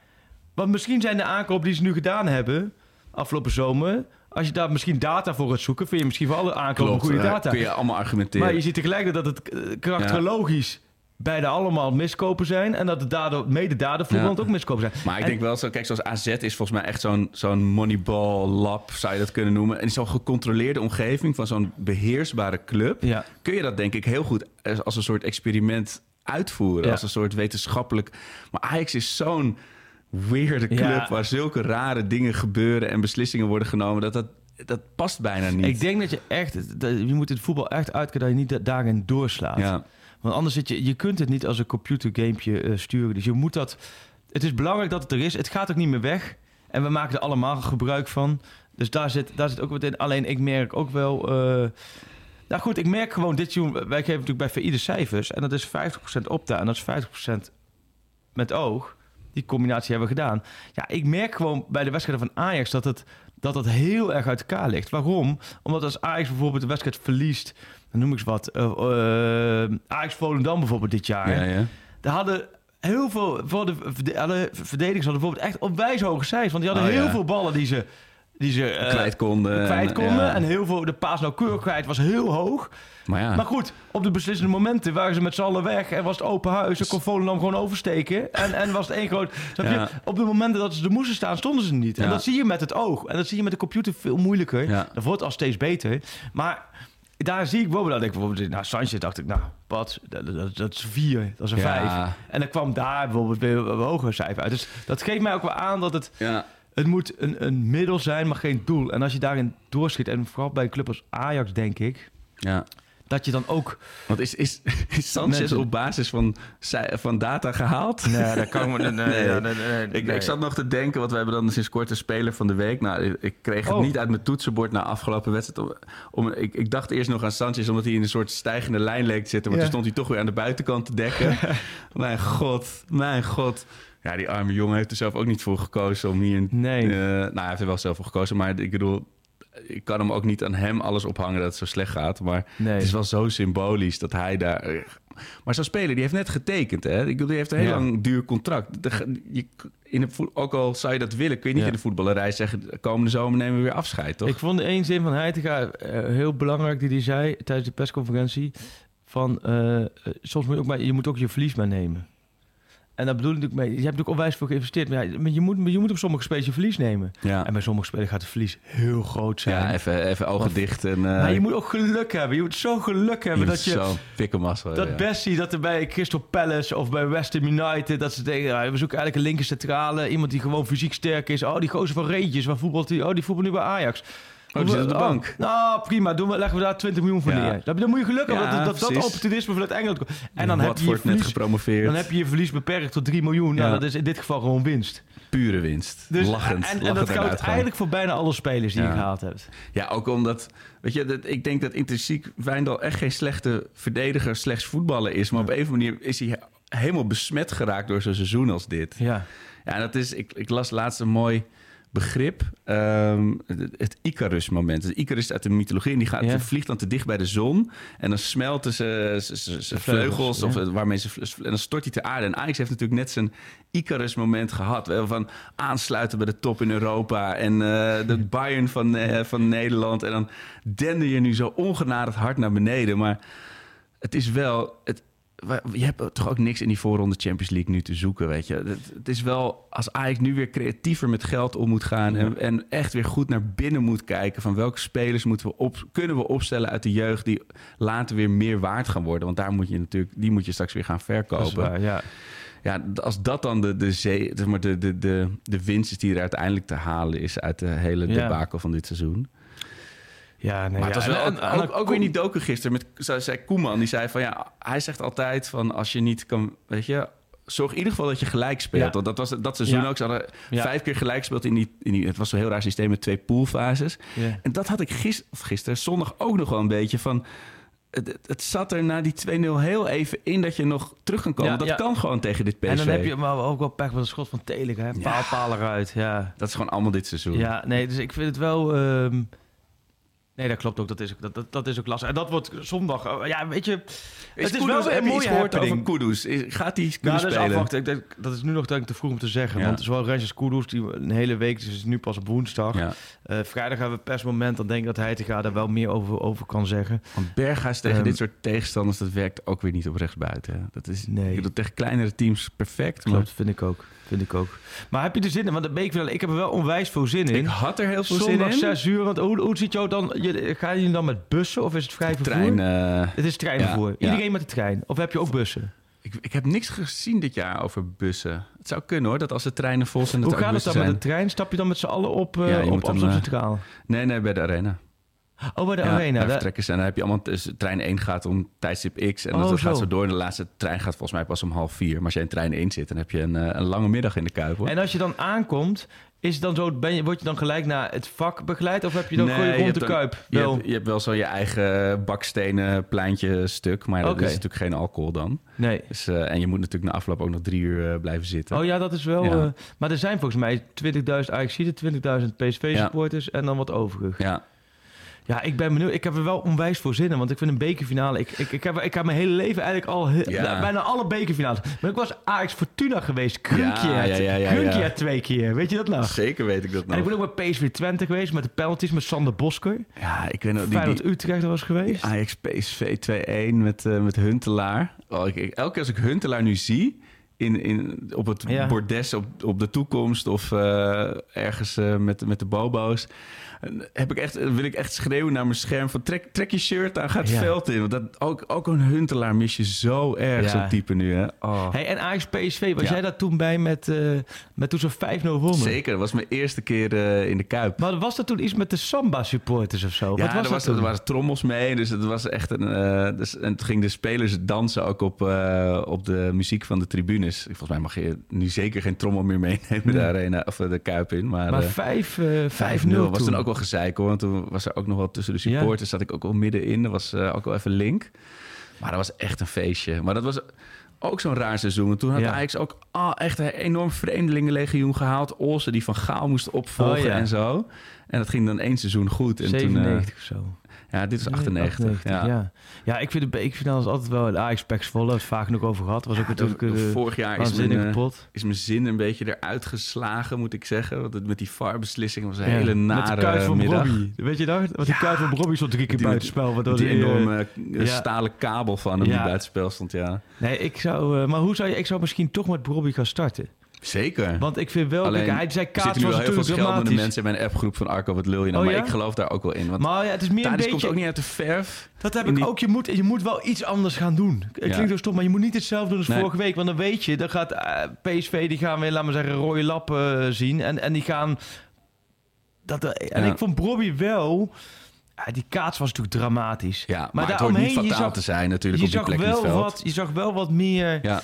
Want misschien zijn de aankopen die ze nu gedaan hebben... afgelopen zomer... als je daar misschien data voor gaat zoeken... vind je misschien voor alle aankopen goede data. kun je allemaal argumenteren. Maar je ziet tegelijkertijd dat het eh, karakterologisch beide allemaal miskopen zijn. En dat de daardoor, mede daardoor Ja. ook miskopen zijn. Maar ik En- denk wel zo, kijk, zoals AZ is volgens mij echt zo'n zo'n moneyball lab, zou je dat kunnen noemen. En zo'n gecontroleerde omgeving van zo'n beheersbare club, Ja. kun je dat denk ik heel goed als als een soort experiment uitvoeren. Ja. Als een soort wetenschappelijk. Maar Ajax is zo'n weirde club Ja. waar zulke rare dingen gebeuren en beslissingen worden genomen, dat dat, dat past bijna niet. Ik denk dat je echt, dat, je moet het voetbal echt uitkijken dat je niet da- daarin doorslaat. ja. Want anders zit je, je kunt het niet als een computergamepje eh, sturen. Dus je moet dat, het is belangrijk dat het er is. Het gaat ook niet meer weg. En we maken er allemaal gebruik van. Dus daar zit, daar zit ook wat in. Alleen ik merk ook wel... eh, nou goed, ik merk gewoon dit. Wij geven natuurlijk bij de cijfers. En dat is 50% opta en dat is 50% met oog. Die combinatie hebben we gedaan. Ja, ik merk gewoon bij de wedstrijden van Ajax dat het, dat het heel erg uit elkaar ligt. Waarom? Omdat als Ajax bijvoorbeeld de wedstrijd verliest... Dan noem ik eens wat. eh, eh, Ajax Volendam bijvoorbeeld dit jaar. Ja, ja. Daar hadden heel veel... Voor de, de, alle verdedigers hadden bijvoorbeeld echt op wijs hoge cijfers. Want die hadden Oh, heel ja. veel ballen die ze... Die ze eh, kwijt konden. kwijt konden. Ja. En heel veel, de paasnauwkeurigheid was heel hoog. Maar ja, Maar goed, op de beslissende momenten waren ze met z'n allen weg. En was het open huis. En kon Volendam gewoon oversteken. En, en was het één groot... Je? Op de momenten dat ze er moesten staan, stonden ze niet. En dat zie je met het oog. En dat zie je met de computer veel moeilijker. Dat wordt al steeds beter. Maar daar zie ik bijvoorbeeld... Dat ik bijvoorbeeld nou, Sanchez dacht ik, nou, Pat, dat, dat, dat is vier. Dat is een Ja. vijf. En dan kwam daar bijvoorbeeld weer een hoger cijfer uit. Dus dat geeft mij ook wel aan dat het... ja. Het moet een, een middel zijn, maar geen doel. En als je daarin doorschiet, en vooral bij een club als Ajax, denk ik... ja. Dat je dan ook Want is, is, is Sanchez Mensen- op basis van, van data gehaald? Nee, dat kan me... Nee, nee, Nee. nee, nee, nee, Ik, nee. ik zat nog te denken, want we hebben dan sinds kort een speler van de week. Nou, ik- ik kreeg het Oh. niet uit mijn toetsenbord na afgelopen wedstrijd. Om, om, ik, ik dacht eerst nog aan Sanchez, omdat hij in een soort stijgende lijn leek te zitten. Maar Ja. toen stond hij toch weer aan de buitenkant te dekken. mijn god, mijn god. Ja, die arme jongen heeft er zelf ook niet voor gekozen om hier... Nee. eh, nou, hij heeft er wel zelf voor gekozen, maar ik bedoel... Ik kan hem ook niet aan hem alles ophangen dat het zo slecht gaat. Maar Nee. het is wel zo symbolisch dat hij daar... Maar zo'n speler, die heeft net getekend, hè? Ik bedoel, die heeft een heel Ja. lang duur contract. De- je, in de voet- ook al zou je dat willen, kun je niet Ja. in de voetballerij zeggen... komende zomer nemen we weer afscheid, toch? Ik vond één zin van Heitinga eh, heel belangrijk die hij zei tijdens de persconferentie. Van, eh, soms moet je ook maar, je moet ook je verlies maar nemen. En daar bedoel ik natuurlijk mee, je hebt natuurlijk onwijs veel geïnvesteerd. Maar ja, je moet, je moet op sommige spelers je verlies nemen. ja, En bij sommige spelers gaat het verlies heel groot zijn. ja even, even ogen Want- dicht en... eh, maar je moet ook geluk hebben. Je moet zo geluk hebben dat je... Zo pikkenmassa. Dat ja. Bessie, dat er bij Crystal Palace of bij West Ham United... dat ze denken, ja, we zoeken eigenlijk een linker centrale. Iemand die gewoon fysiek sterk is. Oh, die gozer van Reentjes, waar voetbalt die? Oh, die voetbalt nu bij Ajax. Oh, die zit op de bank. nou, prima. Doen we, leggen we daar 20 miljoen voor Ja. neer. Dan, dan moet je geluk hebben Ja, dat, dat, dat opportunisme vanuit Engeland komt. En dan heb, je je Watford net verlies, gepromoveerd. dan heb je je verlies beperkt tot 3 miljoen. Nou, Ja. dat is in dit geval gewoon winst. Pure winst. Dus, lachend. En, en lachend dat geldt eigenlijk voor bijna alle spelers die je gehaald hebt. Ja, ook omdat... Weet je, dat, ik denk dat intrinsiek Wijndal echt geen slechte verdediger, slechts voetballer is. Maar op een of andere manier is hij helemaal besmet geraakt door zo'n seizoen als dit. Ja. Ja, dat is... Ik, ik las laatst een mooi begrip. ehm, het, Icarus-moment. Het Icarus uit de mythologie. En die gaat, Ja. vliegt dan te dicht bij de zon. En dan smelten ze ze- ze- ze vleugels, ja. Of waarmee ze, en dan stort hij ter aarde. En Ajax heeft natuurlijk net zijn Icarus-moment gehad. Van aansluiten bij de top in Europa. En eh, de Bayern van, eh, van Nederland. En dan dender je nu zo ongenadig hard naar beneden. Maar het is wel... Het, je hebt toch ook niks in die voorronde Champions League nu te zoeken, weet je. Het, het is wel, als Ajax nu weer creatiever met geld om moet gaan... En, en echt weer goed naar binnen moet kijken... van welke spelers moeten we op, kunnen we opstellen uit de jeugd... die later weer meer waard gaan worden. Want daar moet je natuurlijk, die moet je straks weer gaan verkopen. waar, ja. Ja, als dat dan de, de, zee, zeg maar de, de, de, de winst is die er uiteindelijk te halen is... uit de hele Ja. debakel van dit seizoen. Ja, nee, Maar het ja. was wel En- ook, en- ook, ook weer niet doken gisteren. Met, zo- zei Koeman, die zei van ja, hij zegt altijd van als je niet kan, weet je, zorg in ieder geval dat je gelijk speelt. Ja. Want dat was dat seizoen Ja. ook. Ze hadden Ja. vijf keer gelijk gespeeld in die, in die, het was een heel raar systeem met twee poolfases. En dat had ik gisteren, of gisteren, zondag ook nog wel een beetje van. Het, het- zat er na die 2-0 heel even in dat je nog terug kan komen. Dat kan gewoon tegen dit PSV. En dan heb je maar ook wel pech met een schot van Telig, hè? Paal, paal eruit, ja. Dat is gewoon allemaal dit seizoen. Ja, nee, dus ik vind het wel... ehm, Nee, dat klopt ook. Dat is, ook- dat, dat, dat is ook lastig. En dat wordt zondag... oh, Ja, weet je... Is het is Kudus- wel een mooie gehoord over happening. Kudus? Is- Gaat hij Nou, kunnen dat is spelen? Ik denk, dat is nu nog denk ik te vroeg om te zeggen. Ja. Want zowel Rangers Kudus, die een hele week, dus het is nu pas op woensdag. Ja. Eh, vrijdag hebben we persmoment. Dan denk ik dat hij te gaan daar wel meer over, over kan zeggen. Want Berghuis tegen Ehm, dit soort tegenstanders, dat werkt ook weer niet op rechtsbuiten. Dat is Nee. ik bedoel, tegen kleinere teams perfect. Maar Klopt, vind ik ook. Vind ik ook. Maar heb je er zin in? Want de beek, ik heb er wel onwijs veel zin in. ik had er heel veel zin Zondag in. 6 uur. Want hoe, hoe ziet jou dan... Je, ga je dan met bussen of is het vrij vervoer? Trein, eh, Het is treinvervoer. Ja, ja. Iedereen met de trein. Of heb je ook bussen? ik, ik heb niks gezien dit jaar over bussen. Het zou kunnen hoor, dat als de treinen vol zijn, dat Hoe gaat het dan met de trein? Stap je dan met z'n allen op, Ja, je op Amsterdam eh, Centraal? Nee, nee, bij de arena. Oh, bij de ja, arena. daar ze. En dan heb je allemaal... Dus trein 1 gaat om tijdstip X. En Oh, dat gaat zo. door. En de laatste trein gaat volgens mij pas om half vier. Maar als je in trein 1 zit, dan heb je een, eh, een lange middag in de Kuip hoor. En als je dan aankomt, is het dan zo, ben je, word je dan gelijk naar het vak begeleid? Of heb je dan Nee, je rond de dan- kuip? Je hebt, je hebt wel zo je eigen bakstenen pleintje stuk. Maar dat is natuurlijk geen alcohol dan. Nee. Dus, eh, en je moet natuurlijk na afloop ook nog drie uur eh, blijven zitten. Oh ja, dat is wel... Ja. maar er zijn volgens mij 20.000 Ajaxiden, 20.000 PSV-supporters en dan wat overig. Ja, Ja, ik ben benieuwd. Ik heb er wel onwijs voor zin in, want ik vind een bekerfinale... Ik, ik, ik, heb, ik heb mijn hele leven eigenlijk al... he- Ja. Bijna alle bekerfinales. Maar ik was Ajax Fortuna geweest. Krunkier. Ja, ja, ja, twee keer. Weet je dat nog? Zeker weet ik dat En nog. ik ben ook bij PSV Twente geweest met de penalties met Sander Bosker. Ja, ik weet nog, Feyenoord die Utrecht was geweest. Ajax PSV 2-1 met, eh, met Huntelaar. Oh, ik, ik- elke keer als ik Huntelaar nu zie... In, in, op het bordes op, op de toekomst of eh, ergens eh, met, met de bobo's... Heb ik echt, wil ik echt schreeuwen naar mijn scherm van trek, trek je shirt aan, ga het Ja. veld in. Want dat, ook, ook een Huntelaar mis je zo erg, zo'n type nu. Hè? Oh. Hey, en Ajax PSV, was jij daar toen bij met, eh, met toen ze 5-0 wonnen? Zeker, dat was mijn eerste keer eh, in de Kuip. Maar was dat toen iets met de Samba-supporters of zo? Ja, Wat was er, was, er waren trommels mee. Dus het was echt een. eh, dus, en toen gingen de spelers dansen ook op, op de muziek van de tribunes. Volgens mij mag je nu zeker geen trommel meer meenemen Nee. de arena of de Kuip in. Maar, Maar eh, 5, eh 5-0 5-0 was toen. toen ook wel gezeik hoor. Want toen was er ook nog wel tussen de Ja. supporters. Zat ik ook wel middenin. Dat was eh, ook wel even link. Maar dat was echt een feestje. Maar dat was ook zo'n raar seizoen. Want toen had Ja. Ajax ook ah, echt een enorm vreemdelingenlegioen gehaald. Olsen die van Gaal moest opvolgen Oh, ja. en zo. En dat ging dan één seizoen goed. En toen, eh, 97 of zo. Ja, dit was 98. 98, ja. ja. ja, ik vind de bekerfinales altijd wel een Ajax Pax Volle. Dat is vaak nog over gehad. Was ook Ja, natuurlijk dat- een vorig jaar is mijn, eh, pot. is mijn zin een beetje eruit geslagen, moet ik zeggen. Want het met die VAR-beslissing was een hele Met nare de kuit van middag. Robbie. Weet je dat? Want die kuit van Robbie stond drie keer Die- buitenspel. Met die die, eh, enorme eh, stalen kabel van hem die buitenspel stond, ja. Nee, ik zou... eh, maar hoe zou je... Ik zou misschien toch met Robbie gaan starten. Zeker. Want ik vind wel... Alleen, kijk, hij zei kaats was wel heel veel scheldende mensen in mijn appgroep van Arco, wat lul je nou? Oh, maar ik geloof daar ook wel in. Want Maar ja, het is meer een beetje... komt ook niet uit de verf. Dat heb ik die- ook. Je moet, je moet wel iets anders gaan doen. Het Ja. klinkt zo stom, maar je moet niet hetzelfde doen als Nee. vorige week. Want dan weet je, dan gaat eh, PSV, die gaan weer, laten we zeggen, rode lappen eh, zien. En, en die gaan... Dat, eh, en ik vond Bobby wel... ja, die kaats was natuurlijk dramatisch. Ja, maar, niet daaromheen, je fataal zag- te zijn natuurlijk Je op die zag, plek wel wat, je zag wel wat meer... Ja,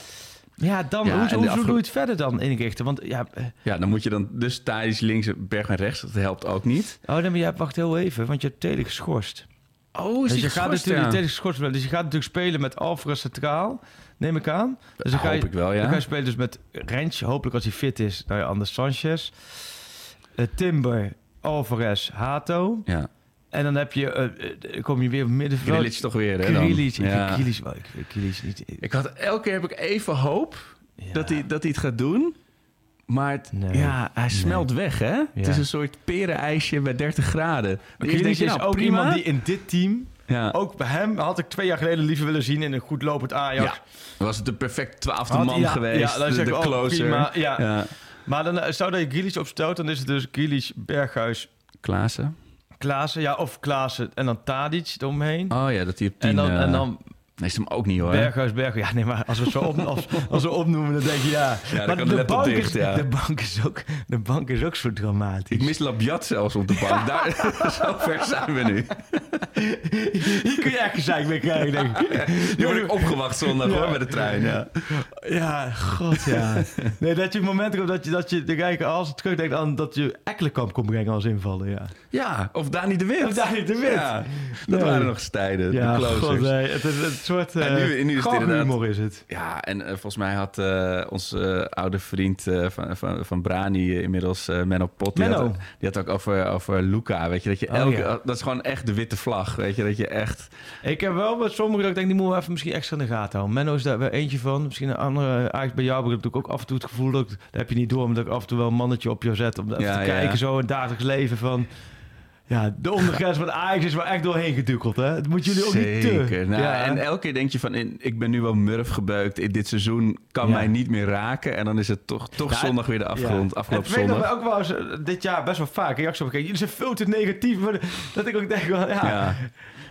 Ja, dan, Ja, hoe, hoe, doe je het verder dan inrichten? Want ja... eh, ja, dan moet je dan dus Thadis links, Berg en rechts. Dat helpt ook niet. Oh, nee, maar ja, wacht heel even, want je hebt Tele geschorst. Oh, Dus je gaat natuurlijk Tele geschorst worden. Dus je gaat natuurlijk spelen met Alvarez centraal, neem ik aan. Dus dan ga je, Hoop ik wel, Dan ja. ga je spelen dus met Rens, hopelijk als hij fit is, nou ja, Anders Sanchez. Eh, Timber, Alvarez, Hato. Ja. En dan heb je, eh, kom je weer op middenveld. Grilic toch weer, hè? ik Ja. wel, ik vind niet... Ik had, elke keer heb ik even hoop Ja. dat, hij, dat hij het gaat doen. Maar het- Nee. ja, hij smelt weg, hè? Het is een soort perenijsje bij 30 graden. Je, is nou, ook prima. iemand die in dit team... Ja. Ook bij hem had ik twee jaar geleden liever willen zien in een goed lopend Ajax. Ja. Was het de perfect twaalfde Had- man ja, geweest? ja, dan de, zeg de ik ook closer. prima, ja. ja. Maar dan eh, zou dat je Grealish opstelt, dan is het dus Grealish, Berghuis, Klaassen. Klaassen. Ja, of Klaassen en dan Tadic eromheen. Oh ja, dat hij op 10... en, dan, eh, en dan Nee, is hem ook niet, hoor. Berghuis, Berghuis. Ja, nee, maar als we het zo op, als, als we opnoemen, dan denk je ja. Ja, maar kan de laptop bank dicht, is, ja. de, bank is ook, de bank is ook zo dramatisch. Ik mis Labiat zelfs op de bank. Daar, zo ver zijn we nu. Hier kun je echt gezeik mee krijgen, denk ik. Die word ik opgewacht zondag, hoor, bij de trein. Ja. Ja, god ja. Nee, dat je een moment komt dat je, dat je de kijker als het terugdenkt aan dat je Ekkelenkamp kon brengen als invallen, ja. ja, of Dani de Wit. Of Dani de Wit. Dat waren nog eens tijden, Ja, de closers. god nee. Het is een soort uh, nu- nu is het humor is het. Ja, en eh, volgens mij had eh, onze eh, oude vriend eh, van, van, van Brani eh, inmiddels, eh, Menno Pot, die Menno. had, die had ook over, over Luca, weet je, dat je Oh, elke, ja. dat is gewoon echt de witte vlag, weet je, dat je echt, Ik heb wel met sommigen dat ik denk, die moeten we even misschien extra in de gaten houden. Menno is daar weer eentje van. Misschien een andere. Eigenlijk bij jou heb ik natuurlijk ook af en toe het gevoel dat ik, dat heb je niet door, maar dat ik af en toe wel een mannetje op je zet om even Ja, te ja. kijken zo in het dagelijks leven van. Ja, de ondergrens van Ajax is wel echt doorheen gedukkeld, hè? Het moet jullie ook niet te. Nou, ja, en elke keer denk je van, in, ik ben nu wel murf gebeukt. In dit seizoen kan Ja. mij niet meer raken. En dan is het toch, toch Ja, zondag weer de afgrond, afgelopen Het zondag. nog ook wel eens, eh, dit jaar best wel vaak. Reacties op jullie zijn veel te negatief. maar Dat ik ook denk, wel, ja,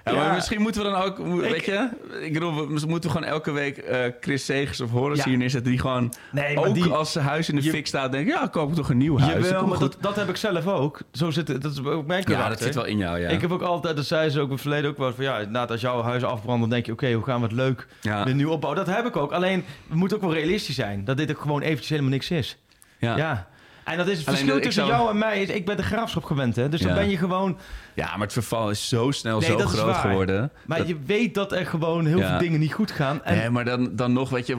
Ja. Ja, maar Ja. misschien moeten we dan ook, weet je, ik bedoel, we moeten gewoon elke week eh, Chris Segers of Horace Ja. hier neerzetten, die gewoon Nee, ook die- als zijn huis in de je- fik staat, denken, ja, koop toch een nieuw huis. Jawel, maar dat, dat heb ik zelf ook. Zo zit het, dat is ook mijn ja, karakter. dat zit wel in jou, ja. Ik heb ook altijd, dat zei ze ook in het verleden ook wel, van ja, inderdaad, als jouw huis afbrandt, dan denk je, oké, hoe gaan we het leuk ja. weer nieuw opbouwen? Dat heb ik ook. Alleen, we moeten ook wel realistisch zijn. Dat dit ook gewoon eventjes helemaal niks is. Ja. Ja. En dat is het Alleen, verschil ik tussen zou- jou en mij. Is, ik ben de graafschap gewend, hè. Dus dan Ja. ben je gewoon... Ja, maar het verval is zo snel Nee, zo dat is groot waar. geworden. Maar dat- je weet dat er gewoon heel Ja. veel dingen niet goed gaan. En Nee, maar dan, dan nog, weet je,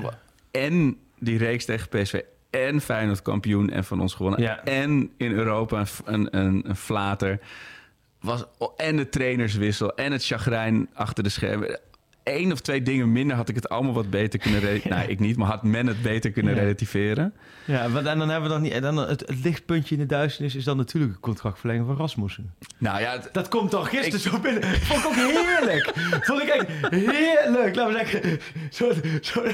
en die reeks tegen PSV en Feyenoord kampioen en van ons gewonnen. Ja. En in Europa een, een, een, een flater. was en de trainerswissel en het chagrijn achter de schermen. Eén of twee dingen minder had ik het allemaal wat beter kunnen... Re- Nou, ik niet, maar had men het beter kunnen Ja. relativeren. Ja, want- en dan hebben we dan niet. En dan het, het lichtpuntje in de duisternis is dan natuurlijk een contractverlenging van Rasmussen. Nou ja, het- Dat komt dan gisteren zo binnen. Vond ik ook heerlijk. Vond ik echt heerlijk. Laten we zeggen. Zo, zo,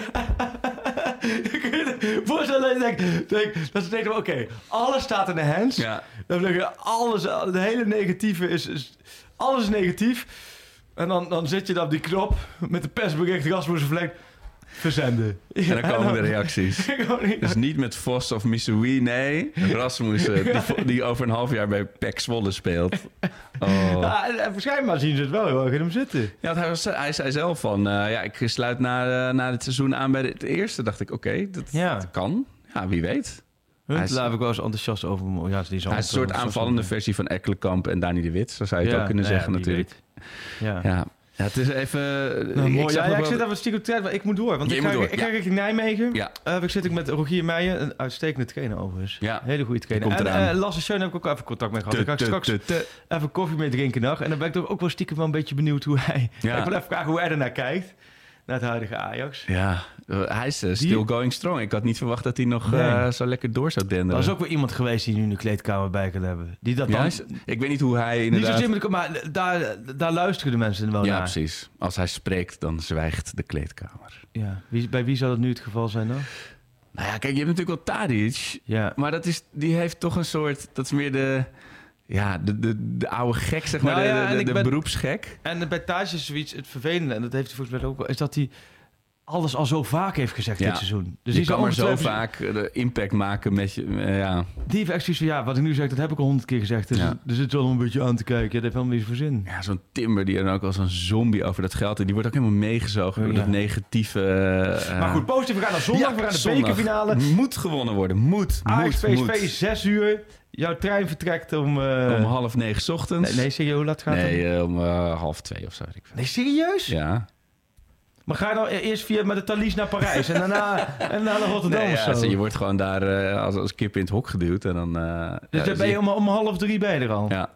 voorstellen dat je denkt, denk, dat ze denken, oké, alles staat in de hands. ja. Dan zeg je, alles, de hele negatieve is, is alles is negatief. En dan, dan zit je dan op die knop met de persbericht Rasmussen verlengt. Verzenden. en dan komen de reacties. Dus niet met Vos of Missouri, nee. Rasmussen, die, vo- die over een half jaar bij PEC Zwolle speelt. Oh. Ja, en- en waarschijnlijk zien ze het wel heel erg in hem zitten. Ja, hij, was, hij zei zelf van, eh, ja, ik sluit na, eh, na het seizoen aan bij het eerste. Dacht ik, oké, dat, Ja. dat kan. Ja, wie weet. Hunt, Hij is- daar heb ik wel eens enthousiast over. Ja, die Hij is een soort aanvallende versie van Ekkelenkamp en Dani de Wit. Zo zou je het Ja, ook kunnen nou ja, zeggen natuurlijk. weet. Ja. Ja. ja, het is even... Nou, mooi. Ja, zag ja, nog ik wel- zit even stiekem tijd, maar ik moet door. Want ik moet ga, door, ik ga ja. Nijmegen. Ja. Eh, ik zit ik met Rogier Meijer, een uitstekende trainer overigens. Ja. Hele goede trainer. En eh, Lasse Schoen heb ik ook even contact mee gehad. Ga ik te, straks te, te. even koffie mee drinken nog. En dan ben ik toch ook wel stiekem wel een beetje benieuwd hoe hij... Ja. Ik wil even vragen hoe hij ernaar kijkt. Naar het huidige Ajax. Ja, eh, hij is eh, still going strong. Ik had niet verwacht dat hij nog Nee. eh, zo lekker door zou denderen. Er is ook wel iemand geweest die nu de kleedkamer bij kan hebben. Die dat Ja, dan... is- ik weet niet hoe hij niet inderdaad... zozeer met de, maar daar, daar luisteren de mensen wel ja, naar. precies. Als hij spreekt, dan zwijgt de kleedkamer. Ja. Wie, bij wie zou dat nu het geval zijn dan? Nou ja, kijk, je hebt natuurlijk wel Tadic. Ja. Maar dat is, die heeft toch een soort... Dat is meer de... Ja, de, de, de oude gek, zeg maar. Nou de ja, de, de, ik de ben- beroepsgek. En bij is zoiets het vervelende, en dat heeft hij volgens mij ook wel, is dat hij alles al zo vaak heeft gezegd Ja. dit seizoen. Dus je die kan maar zo vaak eh, de impact maken met je... eh, ja. Die heeft echt zoiets van, ja, wat ik nu zeg, dat heb ik al honderd keer gezegd. Dus Ja. er zit wel een beetje aan te kijken. Dat heeft helemaal niet voor zin. Ja, zo'n Timber die er dan ook als een zombie over dat geld... Die wordt ook helemaal meegezogen door Ja. dat negatieve... eh, maar goed, positief, we gaan naar zondag. ja, we gaan naar de zondag. bekerfinale. Moet gewonnen worden. Moet, moet, moet. 6 uur. Jouw trein vertrekt om... Om half negen 's ochtends. Nee, nee, serieus, hoe laat gaat het? Nee, om half twee of zo. ik. Nee, serieus? Ja. Maar ga je dan e- eerst via met de Thalys naar Parijs en daarna, en daarna naar Rotterdam Nee, of ja, zo? zo, je wordt gewoon daar eh, als, als kip in het hok geduwd. En dan, eh, Dus ja, dan ben zie je om, om half drie ben je er al? Ja,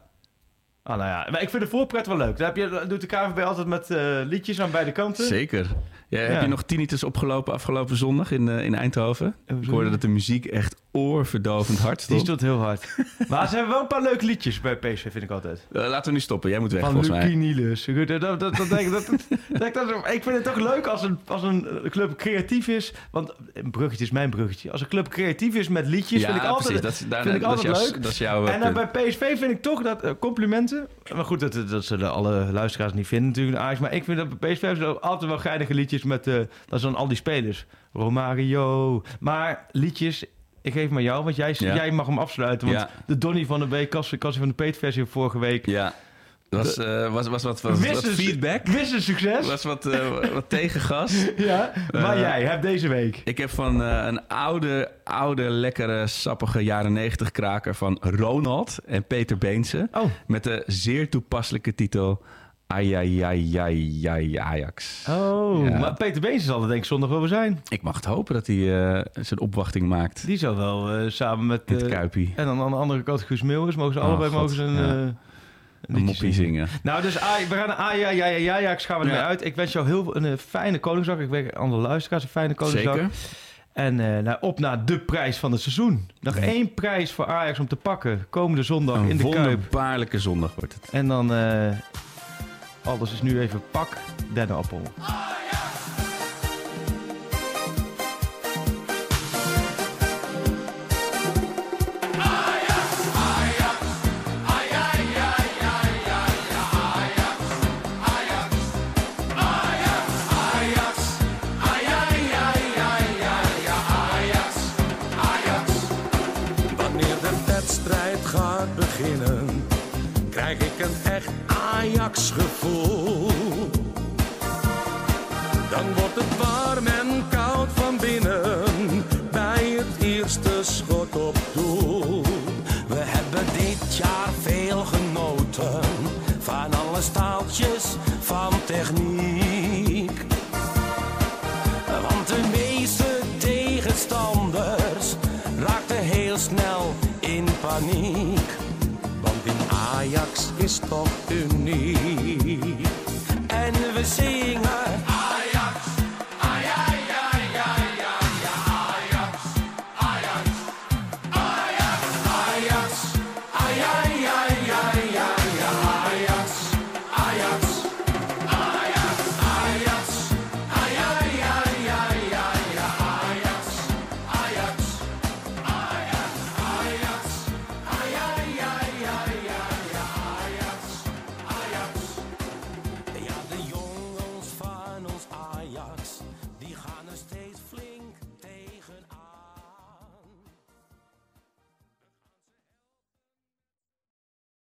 Ah, nou ja, maar ik vind de voorpret wel leuk. Daar heb je, doet de KVB altijd met eh, liedjes aan beide kanten. zeker. Ja, Ja. Heb je nog tinnitus opgelopen afgelopen zondag in, eh, in Eindhoven? Ik hoorde dat de muziek echt oorverdovend hard Die stond. stond heel hard. maar ze hebben wel een paar leuke liedjes bij PSV, vind ik altijd. Eh, laten we nu stoppen. Jij moet weg, Van volgens Lucky mij. Niels. Goed, Dat, dat, dat, denk ik, dat, dat, ik dat- ik vind het toch leuk als een, als een club creatief is. Want een bruggetje is mijn bruggetje. Als een club creatief is met liedjes, ja, vind ik altijd, precies. Dat, is- daar, vind ik altijd jouw, leuk. dat is jouw eh, En dan bij PSV vind ik toch dat eh, Maar goed, dat, dat zullen alle luisteraars niet vinden natuurlijk. Ajax. Maar ik vind dat PSV hebben altijd wel geinige liedjes met. eh dat dan al die spelers. Romario. Maar liedjes. Ik geef maar jou, want jij, Ja. jij mag hem afsluiten. Want Ja. de Donny van de Beek, Cassie Cassie van de Peet versie van vorige week. Ja, was, eh, was, was wat, wat, wat feedback. Wist een succes. Was wat, eh, wat tegengas. Ja, maar Eh, jij hebt deze week. Ik heb van een oude, oude, lekkere, sappige jaren 90 kraker van Ronald en Peter Beense. Oh, Met de zeer toepasselijke titel Ajajajajaj Ajax. oh Ja. maar Peter Beens zal er denk ik zondag wel weer zijn. Ik mag het hopen dat hij zijn opwachting maakt Die zal wel samen met... eh, Kuipie. en dan aan de andere kant Guus Meeuwis. Mogen ze Oh, allebei God, mogen ze een, ja. Een Een moppie zingen. Nou, dus A- we gaan naar A, ja, ja, ja, ja, ja, gaan we ermee Ja. uit. Ik wens jou heel veel- een eh, fijne Koningsdag. Ik weet andere luisteraars een fijne Koningsdag. Zeker. En eh, nou, op naar de prijs van het seizoen. Nog één prijs voor Ajax om te pakken. Komende zondag in Een de Kuip. wonderbaarlijke zondag wordt het. En dan... eh alles is nu even pak dennenappel. Wanneer een echt Ajax-gevoel. Dan wordt het warm